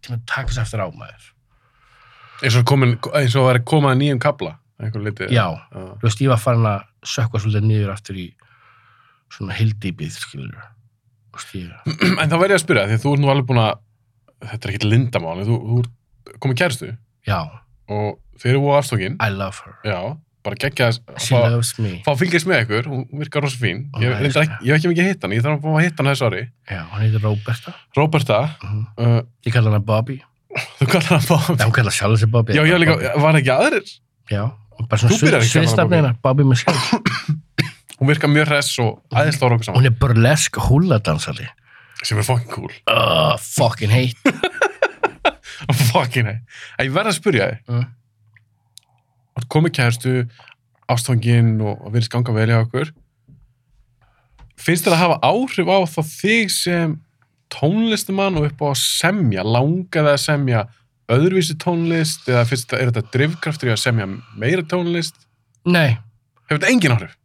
tíma að taka þess eftir á maður. Eins og að nýjum kabla litið já, þú veist, ég var farin að sökka svolítið niður aftur í svona hildýpið, skilur veist, ég, (clears throat) en þá verð ég að spyrja, því þú ert nú alveg búin að þetta er ekkert lindamál, þú, þú komið kæristu já, og þeir eru búið afstókin, I love her. Já, bara geggja she fá, fylgjast með ykkur, hún virkar rosa fín. Hún ég, ég hef ekki mikið hitt hann, ég þarf að hitta hann þessu ári. Já, hún heitir Roberta. Róberta, Mhm. uh, ég kalla hana Bobby, (laughs) þú kallar hann já, Bob hún kalla sjálf sér Bobby. Já, já, líka, Bobby. var ekki aðrir? Já, bara svona sviðstafnina Bobby Michelle, (coughs) hún virkar mjög hress og aðeins lára okkur saman. Hún er burlesk húladansari sem er fucking cool, uh, fucking hate. (laughs) Fucking hey ég verð að spyrja þig. Ert komið kæðstu ástfangin og, virðist ganga vel hjá okkur. Finnst þér að hafa áhrif á þá þig sem tónlistumann og upp á að semja langaði að semja öðruvísi tónlist eða þetta, er þetta drifkraftur í að semja meira tónlist? Nei, hefur þetta engin áhrif?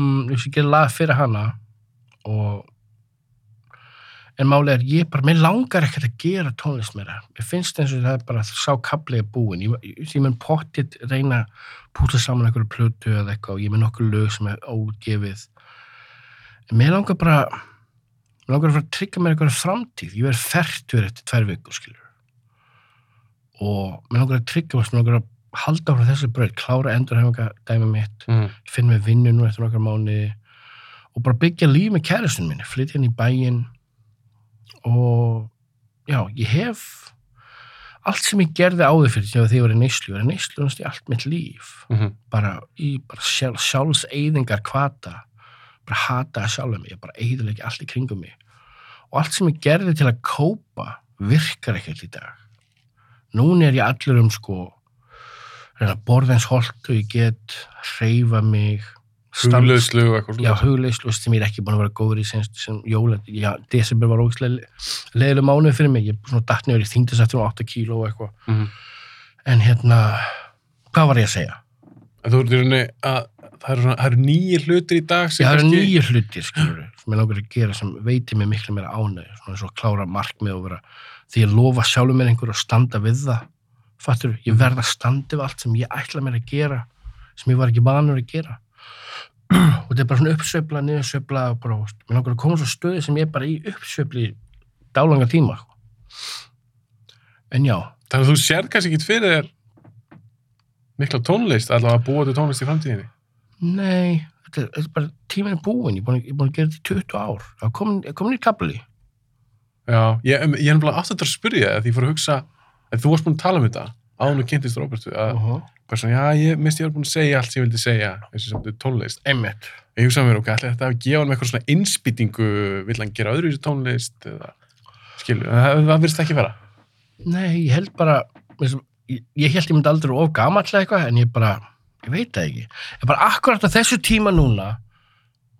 mm, ég sé gera lag fyrir hana og en máli er ég bara, mér langar ekkert að gera tónlist meira, mér finnst eins og það er bara sá kaplið búin, ég, ég, ég mun pottit reyna að púta saman einhverju plötu eða eitthvað og ég mun nokkur lög sem er ógefið. En mér langar bara mér langar að fara að tryggja mér einhverju framtíð. Ég verð færtur eftir tvær vikur skilur og mér langar að tryggja mér, mér langar að halda frá þessu bröð, klára endurhefinga dæmi mitt Mm. finn með vinnu nú eftir nokkar mánuði og bara byggja líf með kæristun minni, flytja henni í bæinn og já, ég hef allt sem ég gerði áður fyrir þegar ég var í neyslu, ég var í neyslu í allt mitt líf, Mm bara í bara sjálf, sjálfseyðingar kvata bara hata að sjálfa mig, ég bara eyðilegja allt í kringum mig. Og allt sem ég gerði til að kópa virkar ekkert í dag núna er ég allur um sko reyna eins holt og ég get hreyfa mig huglauslu og eitthvað já, svona. hugleyslu sem ég er ekki búin að vera góður í sem, sem jóla, já, desember var ógislega leðilega mánuð fyrir mig, ég er svona nefnir í þingdasættur um 8 kíló og eitthvað Mhm. en hérna, hvað var ég að segja? En þú í rauninni að það eru, svona, það eru nýjir hlutir í dag Já, það eru nýju hlutir, skilur sem ég langar að gera sem veitir mig miklu meira ánæg svona og að klára markmið og vera því ég lofa sjálfur mér einhver og standa við það. Fattur, ég verð að standa við allt sem ég ætla mér að gera sem ég var ekki vanur að gera. (clears throat) Og þetta er bara svona uppsveifla, niðursveifla og bara, mér langar að koma svo stöði sem ég er bara í uppsveifli dálanga tíma sko. en já, Þannig að þú sér kannski ekki fyrir þér mikla tónlist, allavega að búa til tónlist í framtíðinni. nei þetta er, þetta er bara tíminn er búin, að- ég er búin að gera þetta í 20 ár. Það er komin, komin í kapli Já, ég, er nefnilega aftur að spyrja að því ég fór að hugsa að þú varst búin að tala um þetta áður og kynntist Róbertu að uh -huh. svona, já, ég misti ég var búin að segja allt sem ég vildi segja eins og samt tónlist. einmitt Ég hugsaði mér, ok, ætli þetta að gefa hann eitthvað svona innspýtingu, vill hann gera öðru í þessu tónlist eða skilju, það, það virðist ekki vera. Nei, ég held bara ég, ég held ég myndi aldrei of gamall eða eitthvað en ég bara, ég veit það ekki ég bara akkurat á þessu tíma núna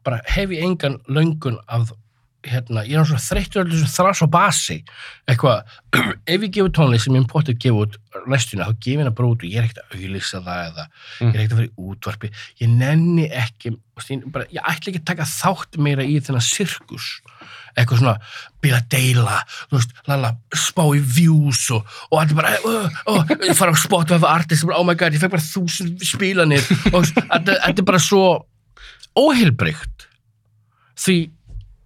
bara hef ég engan löngun af hérna, ég er svo þreyttur allir þessu þras og basi. Eitthvað, (clears throat) ef ég gefur tónlist sem ég potið gefa út næstuna, þá gef ég hana bara út og ég er ekkert að auðlýsa það eða Mm. ég er ekkert að fara í útvarpi. Ég nenni ekki bara, ég ætla ekki að taka þátt meira í þennan sirkus. Eitthvað svona byrja að deila, þú veist, lala spá í views og, og allir bara uh, uh, ég fara á spot og artist bara, oh my god, ég fekk bara þúsund spilanir og er bara svo óheilbreykt því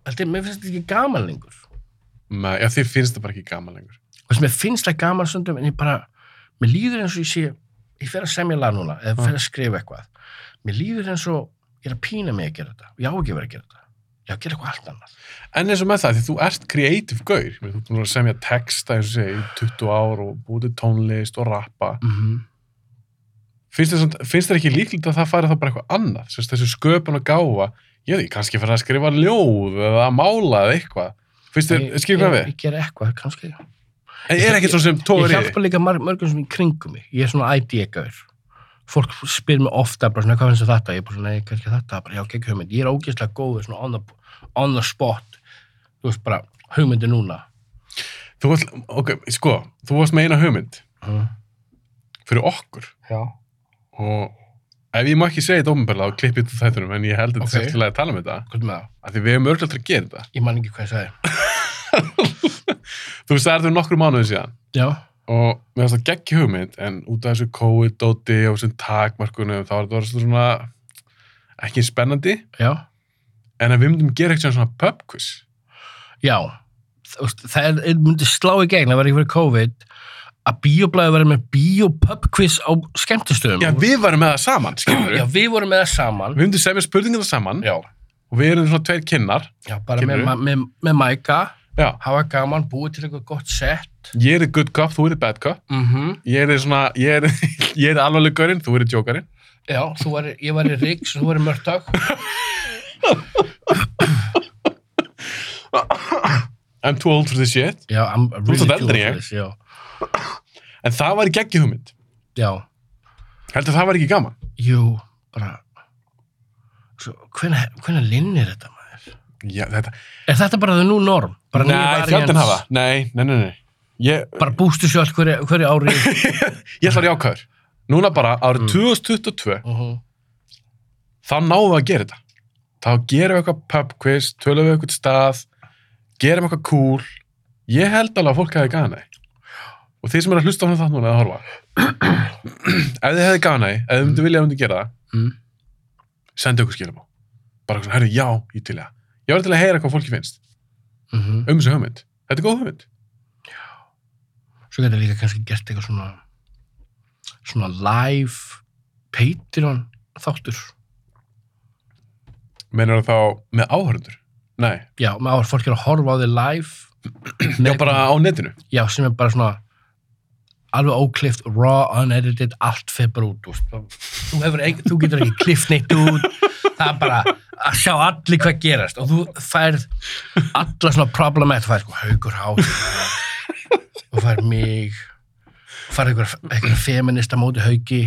þetta er, mér finnst þetta ekki gaman lengur Nei, já, þið finnst það bara ekki gaman lengur. og þess, mér finnst það gaman stundum en ég bara, mér líður eins og ég sé ég fer að semja lag núna, eða fer að skrifa eitthvað mér líður eins og ég er að pína mig að gera þetta, ég á ekki vera að gera þetta ég á að gera eitthvað allt annað En eins og með það, því þú ert creative gaur, þú búin að semja texta, eins og segja, í 20 ár og búið tónlist og rappa. mm -hmm. Finnst þér, þér ekki líklegt að það fari þá bara eitthvað annað? Þessu sköpun og gáfa, ég veit ekki, kannski fyrir að skrifa ljóð eða að mála eða eitthvað. Finnst þér, ég, við? ég gera eitthvað, kannski. En er ekkert svo sem ég tóður í hjálpa líka mörgum sem í kringum mig. Ég er svona ID-gaur fólk spyr mig ofta bara svona, hvað finnst þetta? Ég er bara svona, nei, kannski þetta, bara, já, ekki hugmynd. Ég er ógeðslega góður svona on the, on the spot. Þú veist bara, hugmyndi núna. Þú varst, ok, sko, þú varst með eina hugmynd. Mm. fyrir okkur. Já, og ef ég má ekki segja þetta ofnbærlega þá klippið þú þættunum en ég held þetta Ok. okay. sérstilega að tala um þetta. Er með það? af því við erum örglægt að gera þetta. Ég man ekki hvað ég sagði. (laughs) Þú veist það er þetta nokkru mánuði síðan. Já, og mér finnst það geggi hugmynd en út af þessu COVID-dóti og þessum takmarkunum þá er þetta svona ekki spennandi. Já, en við myndum gera eitthvað svona pub quiz já það myndi slá í gegn að vera að bíoblæði verið með biopub quiz á skemmtistöðum. Já við varum með það saman skilur já, við vorum með það saman. Við myndum semja spurningina saman. Já, og við erum svona tveir kinnar já bara með, með, með mæka já. Hafa gaman, búið til eitthvað gott sett. Ég er good cop þú er bad cop. Mhm. Ég er svona ég er, (laughs) ég er alvarleg gaurinn þú er jókarinn Já, þú var, ég var í Ríks og þú var í Mörtag. I'm too old for this shit. Já, I'm really too old for this, Já, en það var í geggi hugmynd já, Heldur það var ekki gaman? jú, bara hvenær linnir þetta maður? Já, þetta... Er þetta bara það nú norm? Bara nei, fjandinn hafa. Nei, nei, nei, nei. Ég, Bara bústu sjálf hverju, hverju ári (laughs) ég ætla að jákaður. Núna bara, árið Mm. 2022, uh -huh. þá náðum við að gera þetta. Þá gerum við eitthvað pub quiz, tölum við eitthvað stað, gerum eitthvað cool. Ég held alveg að fólk hefði því. Og þeir sem eru að hlusta á það núna að horfa. (clears throat) ef þið hefði gana því, ef þið myndu vilja að myndi gera það, mm. sendu ykkur skilabó. Bara svona, herru, já, ég til það. Ég var til að heyra hvað fólki finnst Mm um þessu hugmynd. Þetta er góð hugmynd. Svo getur líka kannski gert eitthvað svona svona live Patreon þáttur Meinar það þá með áhörundur? Nei, Já, maður fólk er að horfa á þig live já bara á netinu. Já, sem er bara svona alveg óklift, raw, unedited allt út úst. þú, þú getur ekki klift neitt út það er bara að sjá allir hvað gerast og þú færð alla svona problematt, þú færð sko haugur hát þú færð mig þú færð einhver, einhver feminista móti haugi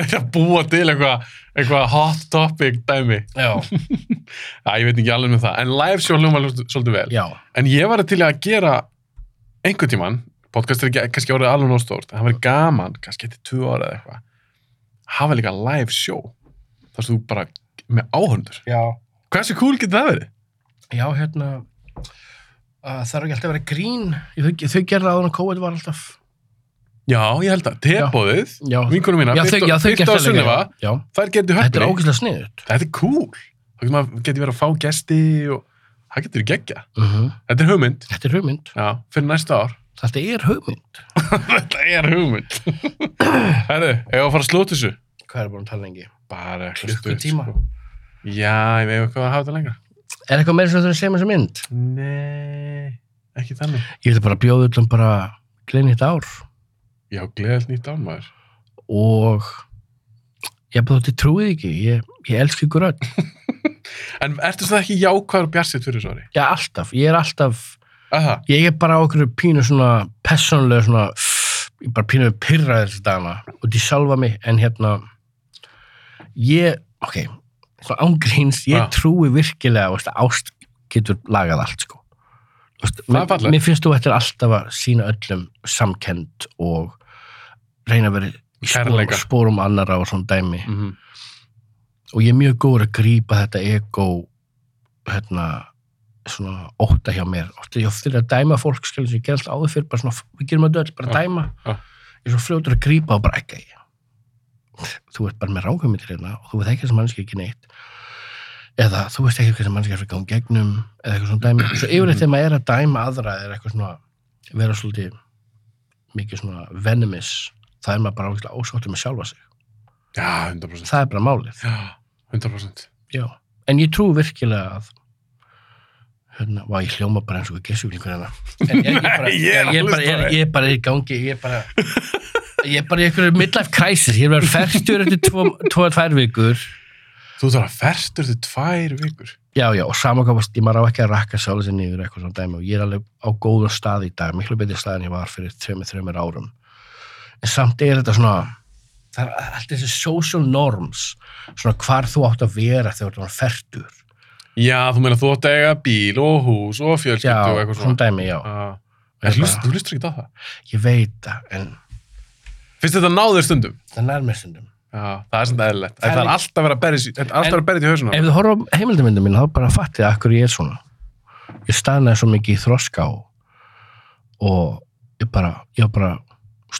að búa til eitthvað eitthva hot topic dæmi. já, Já, ég veit ekki alveg með það. En live show hljóma svolítið vel. já, En ég var til að gera einhvern tíman, podcast er kannski orðið alveg nóg stórt, en það verið gaman, kannski eftir tvö ára eða eitthvað, hafa líka live show. Þar sem þú bara með áhörundur. já Hversu cool getur það verið? já, hérna uh, það er ekki alltaf að vera grín þau, þau gerða áður en COVID var alltaf Já, ég held að. Tebóðið, vinkunum mína, gerðu og Sunniva, já, þær getur þetta er höfni. ógæslega sniðut Þetta er cool. Það getur verið að fá gesti og það getur gegja. uh Þetta er hugmynd. þetta er hugmynd Já, fyrir næsta ár. Þetta er hugmynd (laughs) Þetta er hugmynd. (clears throat) Herru, ef að fara að slóta þessu. hvað er búin að tala lengi? Bara eitthvað Klukkutíma. stutt, sko. Já, ég veit hvað að hafa þetta lengra. er eitthvað meira sem þú þurfum að segja með þessa mynd? Nei, ekki þannig. ég vil bara bjóða öllum bara gleðin hitt ár Já, gleðalt nýtt án maður. og ég bara þótti trúið ekki ég, ég elski ykkur öll (laughs) En ertu það ekki jákvæður bjarsitt fyrir Aha, ég er bara á okkur pínu svona personlega svona ég er bara pínu pyrraðir þessi dagana út í sjálfa mig en hérna ég, ok svona ángríns, ég Já. trúi virkilega að ást getur lagað allt sko. Er mér, mér finnst þú ættir alltaf að sína öllum samkend og reyna að vera spórum, spórum annara og svona dæmi. Mm og ég er mjög góður að grípa þetta ego hérna svona ótta hjá mér. Oft er ég oft að dæma fólk skilur sem ég ger alltaf áður fyrir bara svona, við gerum að döll, bara dæma. ég er svo fljótur að grípa og bara ekki þú ert bara með rákvæmyndir hérna og þú veit ekki að mannski ekki neitt. Eða þú veist ekki hvað sem mannski er fyrir gangi gegnum eða eitthvað svona dæmi. Svo yfirleitt þegar maður er að dæma aðra er eitthvað svona vera svolítið mikið svona venomous það er maður bara ósáttur með sjálfa sig. Já, 100%. það er bara málið. Já, 100%. Já, en ég trú virkilega að hérna, vá, ég hljóma bara eins og gessuglingur hérna. Ég, er að bara, (laughs) er í gangi, ég er bara (laughs) ég er bara í einhverju midlife crisis, ég er bara ferstur eftir tvo, tvo, tvær vikur. Þú þarf að ferstur til tvær vikur. Já, já, og saman hvað varst, ég maður á ekki að rakka sjálf sér niður eitthvað svona dæmi og ég er alveg á góðum stað í dag, miklu betri stað en ég var fyrir þreymir, þreymir árum. En samt er þetta svona, það er allt þessi social norms, svona hvar þú átt að vera þegar þú ert fertur. Já, þú meina þú átt að eiga bíl og hús og fjölskyldu Já, og eitthvað svona svona. dæmi, já. Já. En hlust, þú hlustur ekki á það. Ég veit það, en Finnst þetta náður stundum? það nær mér stundum. Já, það er svona eðlilegt. Það Það er alltaf verið að berja er til hausuna. Ef þú horfa á heimildamindum mín, þá bara fattið að hverju ég er svona. Ég staðnaði svo mikið í þroska og, og ég bara, ég var bara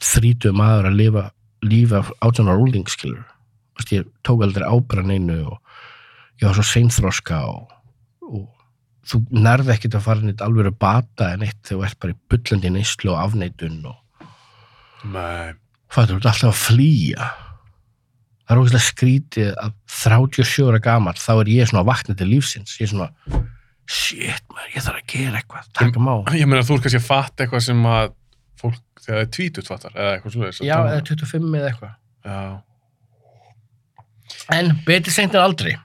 þrítuð maður að lifa lífi af átjánar úlingskilur. Ég tók aldrei ábyrra neinu og ég var svo seinþroska og, og þú nærði ekkert að fara neitt alveg að bata en eitt þegar þú ert bara í bullandi neyslu og afneitun og. Fattur, þú ert alltaf að flýja. Það er ógæslega skrítið að 37 ára gamall, þá er ég svona að vakna til lífsins. Ég er svona, shit, maður, ég þarf að gera eitthvað, taka má. Ég meina þú ert kannski að fatta eitthvað sem að fólk, þegar það er tvítut fattar, eða eitthvað svona. Já, eða 25 eða eitthvað. Já. En betur seint en aldrei.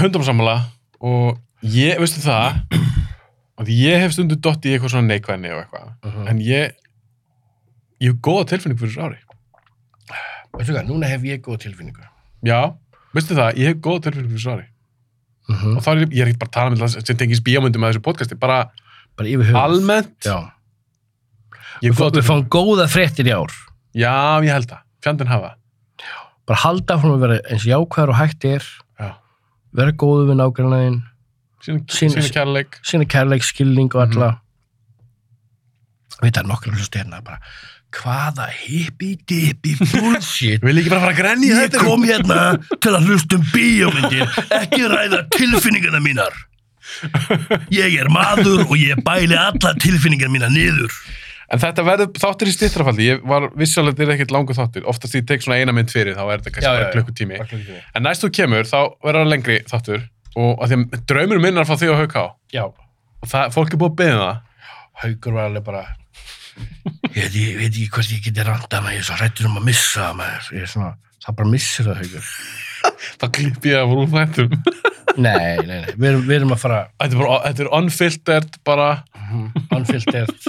Hundum sammála og ég, veistu það, að ég hef stundu dott í eitthvað svona neikvæðni og eitthvað, Mhm. en ég, ég hef góða tilfinning fyrir þessu ári. veistu hvað, núna hef ég góð tilfinningu. Já, veistu það, ég hef góð tilfinning fyrir svari. Mm Og þá er ég, ég er ekki bara að tala um þetta sem tengis bíómyndum með þessu podcasti, bara Bara almennt. Já. Ég Við, fáum góða fréttir í ár. Já, ég held það. Fjandinn hafa. Bara halda frá að vera eins jákvæður og hægt Já. Vera góðu við nágrunnaðin, Sína, Sín- sína kærleik. sína kærleik, skilning og alla. Mhm. Veit það, nokkur hlustu hérna bara, hvaða hippi-dippi bullshit Vil ekki bara fara að grenja í Ég þetta? kom hérna til að hlusta um bíómyndir, ekki ræða tilfinningana mínar. Ég er maður og ég bæli alla tilfinningar mína niður. En þetta verður þáttur í stittrafaldi. Ég var vissalega þetta er ekkert langur þáttur. Oftast ég tek svona eina mynd fyrir, þá er þetta kannski Já, bara klukkutími. En næst þú kemur, þá verður það lengri þáttur. Og að því að draumur minn er að fá því á hauká. Já, Og það, fólk er búið að beða það. haugur var alveg bara, ég veit, ég veit ekki hvort ég geti randa maður, ég er svo hrættur um að missa maður. Ég er svona, það bara missir það haugur. (laughs) Þá klipp ég af úr þættum. (laughs) Nei, nei, nei, við erum, við erum að fara Þetta er, bara, þetta er unfiltered bara. unfiltert.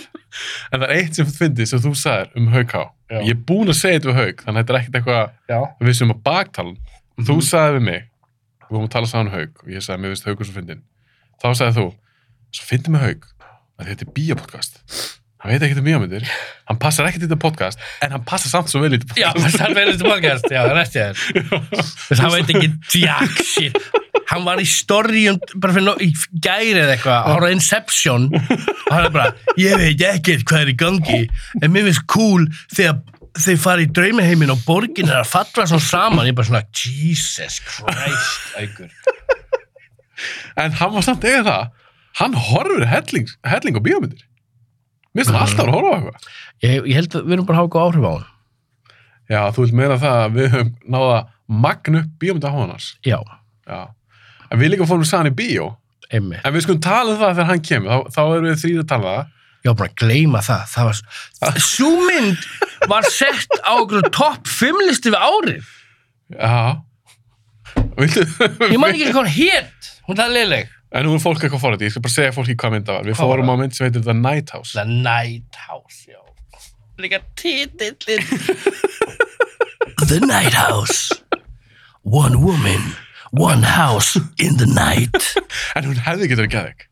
En það er eitt sem fyndið sem þú sagðir um hauká. Já. Ég er búin að segja þetta við hauk, þannig að þetta er ekkert eitthvað við sem að baktalan. Þú Mhm. sagði við mig, við vorum að tala saman um haug og ég sagði, mér finnst haugur svo fyndin. Þá sagði þú, svo fyndin með haug að þetta er bíopodcast. Hann veit ekkert um bíómyndir, hann passar ekkert í þetta podcast, en hann passar samt svo vel í þetta Já, podcast. það er verið þetta podcast, já, það er eftir þér. Það veit ekki jack shit. Hann var í story um, bara fyrir í gæri eða eitthvað, hann var Inception og hann er bara, ég veit ekkert hvað er í gangi, en mér finnst cool þegar þeir fara í draumaheimin og borgin er að falla svona saman, ég er bara svona, Jesus Christ, aukur. En hann var samt eiga það, hann horfur helling, helling á bíómyndir. Mér finnst hann Mhm. alltaf að horfa á eitthvað. Ég, ég held að við erum bara að hafa góð áhrif á hann. Já, þú vilt meina það að við höfum náða magn upp bíómynda á hans. Já, Já. En við líka fórum saman í bíó. einmitt. En við skulum tala um það þegar hann kemur, þá, þá erum við þrýr að tala um það. Ég var bara að gleyma það. Það var, sú mynd var sett á okkur topp 5 listi við árið. Já. Viltu? Ég man ekki hvað hún hét. Hún er leiðileg. En nú er fólk eitthvað fórhætti, ég skal bara segja fólki hvað mynd það var. Við Hvað var fórum á það? mynd sem heitir The Night House. The Night House, já. Líka titillin. (laughs) the Night House. One woman, one house in the night. (laughs) En hún hefði getur ekki aðeik.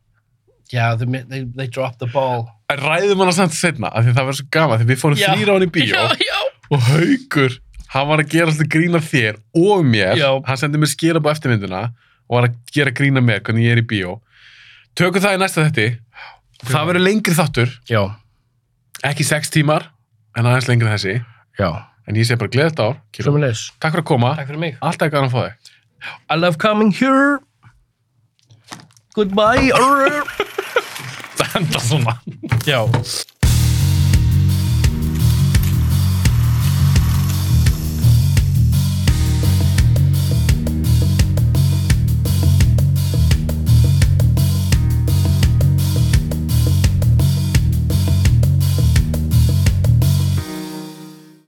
Já, they, they, they dropped the ball. En ræðum hana samt setna, af því það var svo gaman, því við fórum Já. þrýra á hann í bíó (laughs) Já, já. og Haukur, hann var að gera alltaf grína þér og mér. Já. Hann sendi mér skýra á eftirmyndina og var að gera grína mér hvernig ég er í bíó. Tökum það í næsta þetti. Það verður lengri þáttur, Já, ekki sex tímar, en aðeins lengri þessi. já. En ég sé bara gleðið ár. Kilo. Sjömmulegis. Takk fyrir að koma. Takk fyrir mig. Alltaf gaman að fá þig. I love coming here. Goodbye. Það enda svona. Já.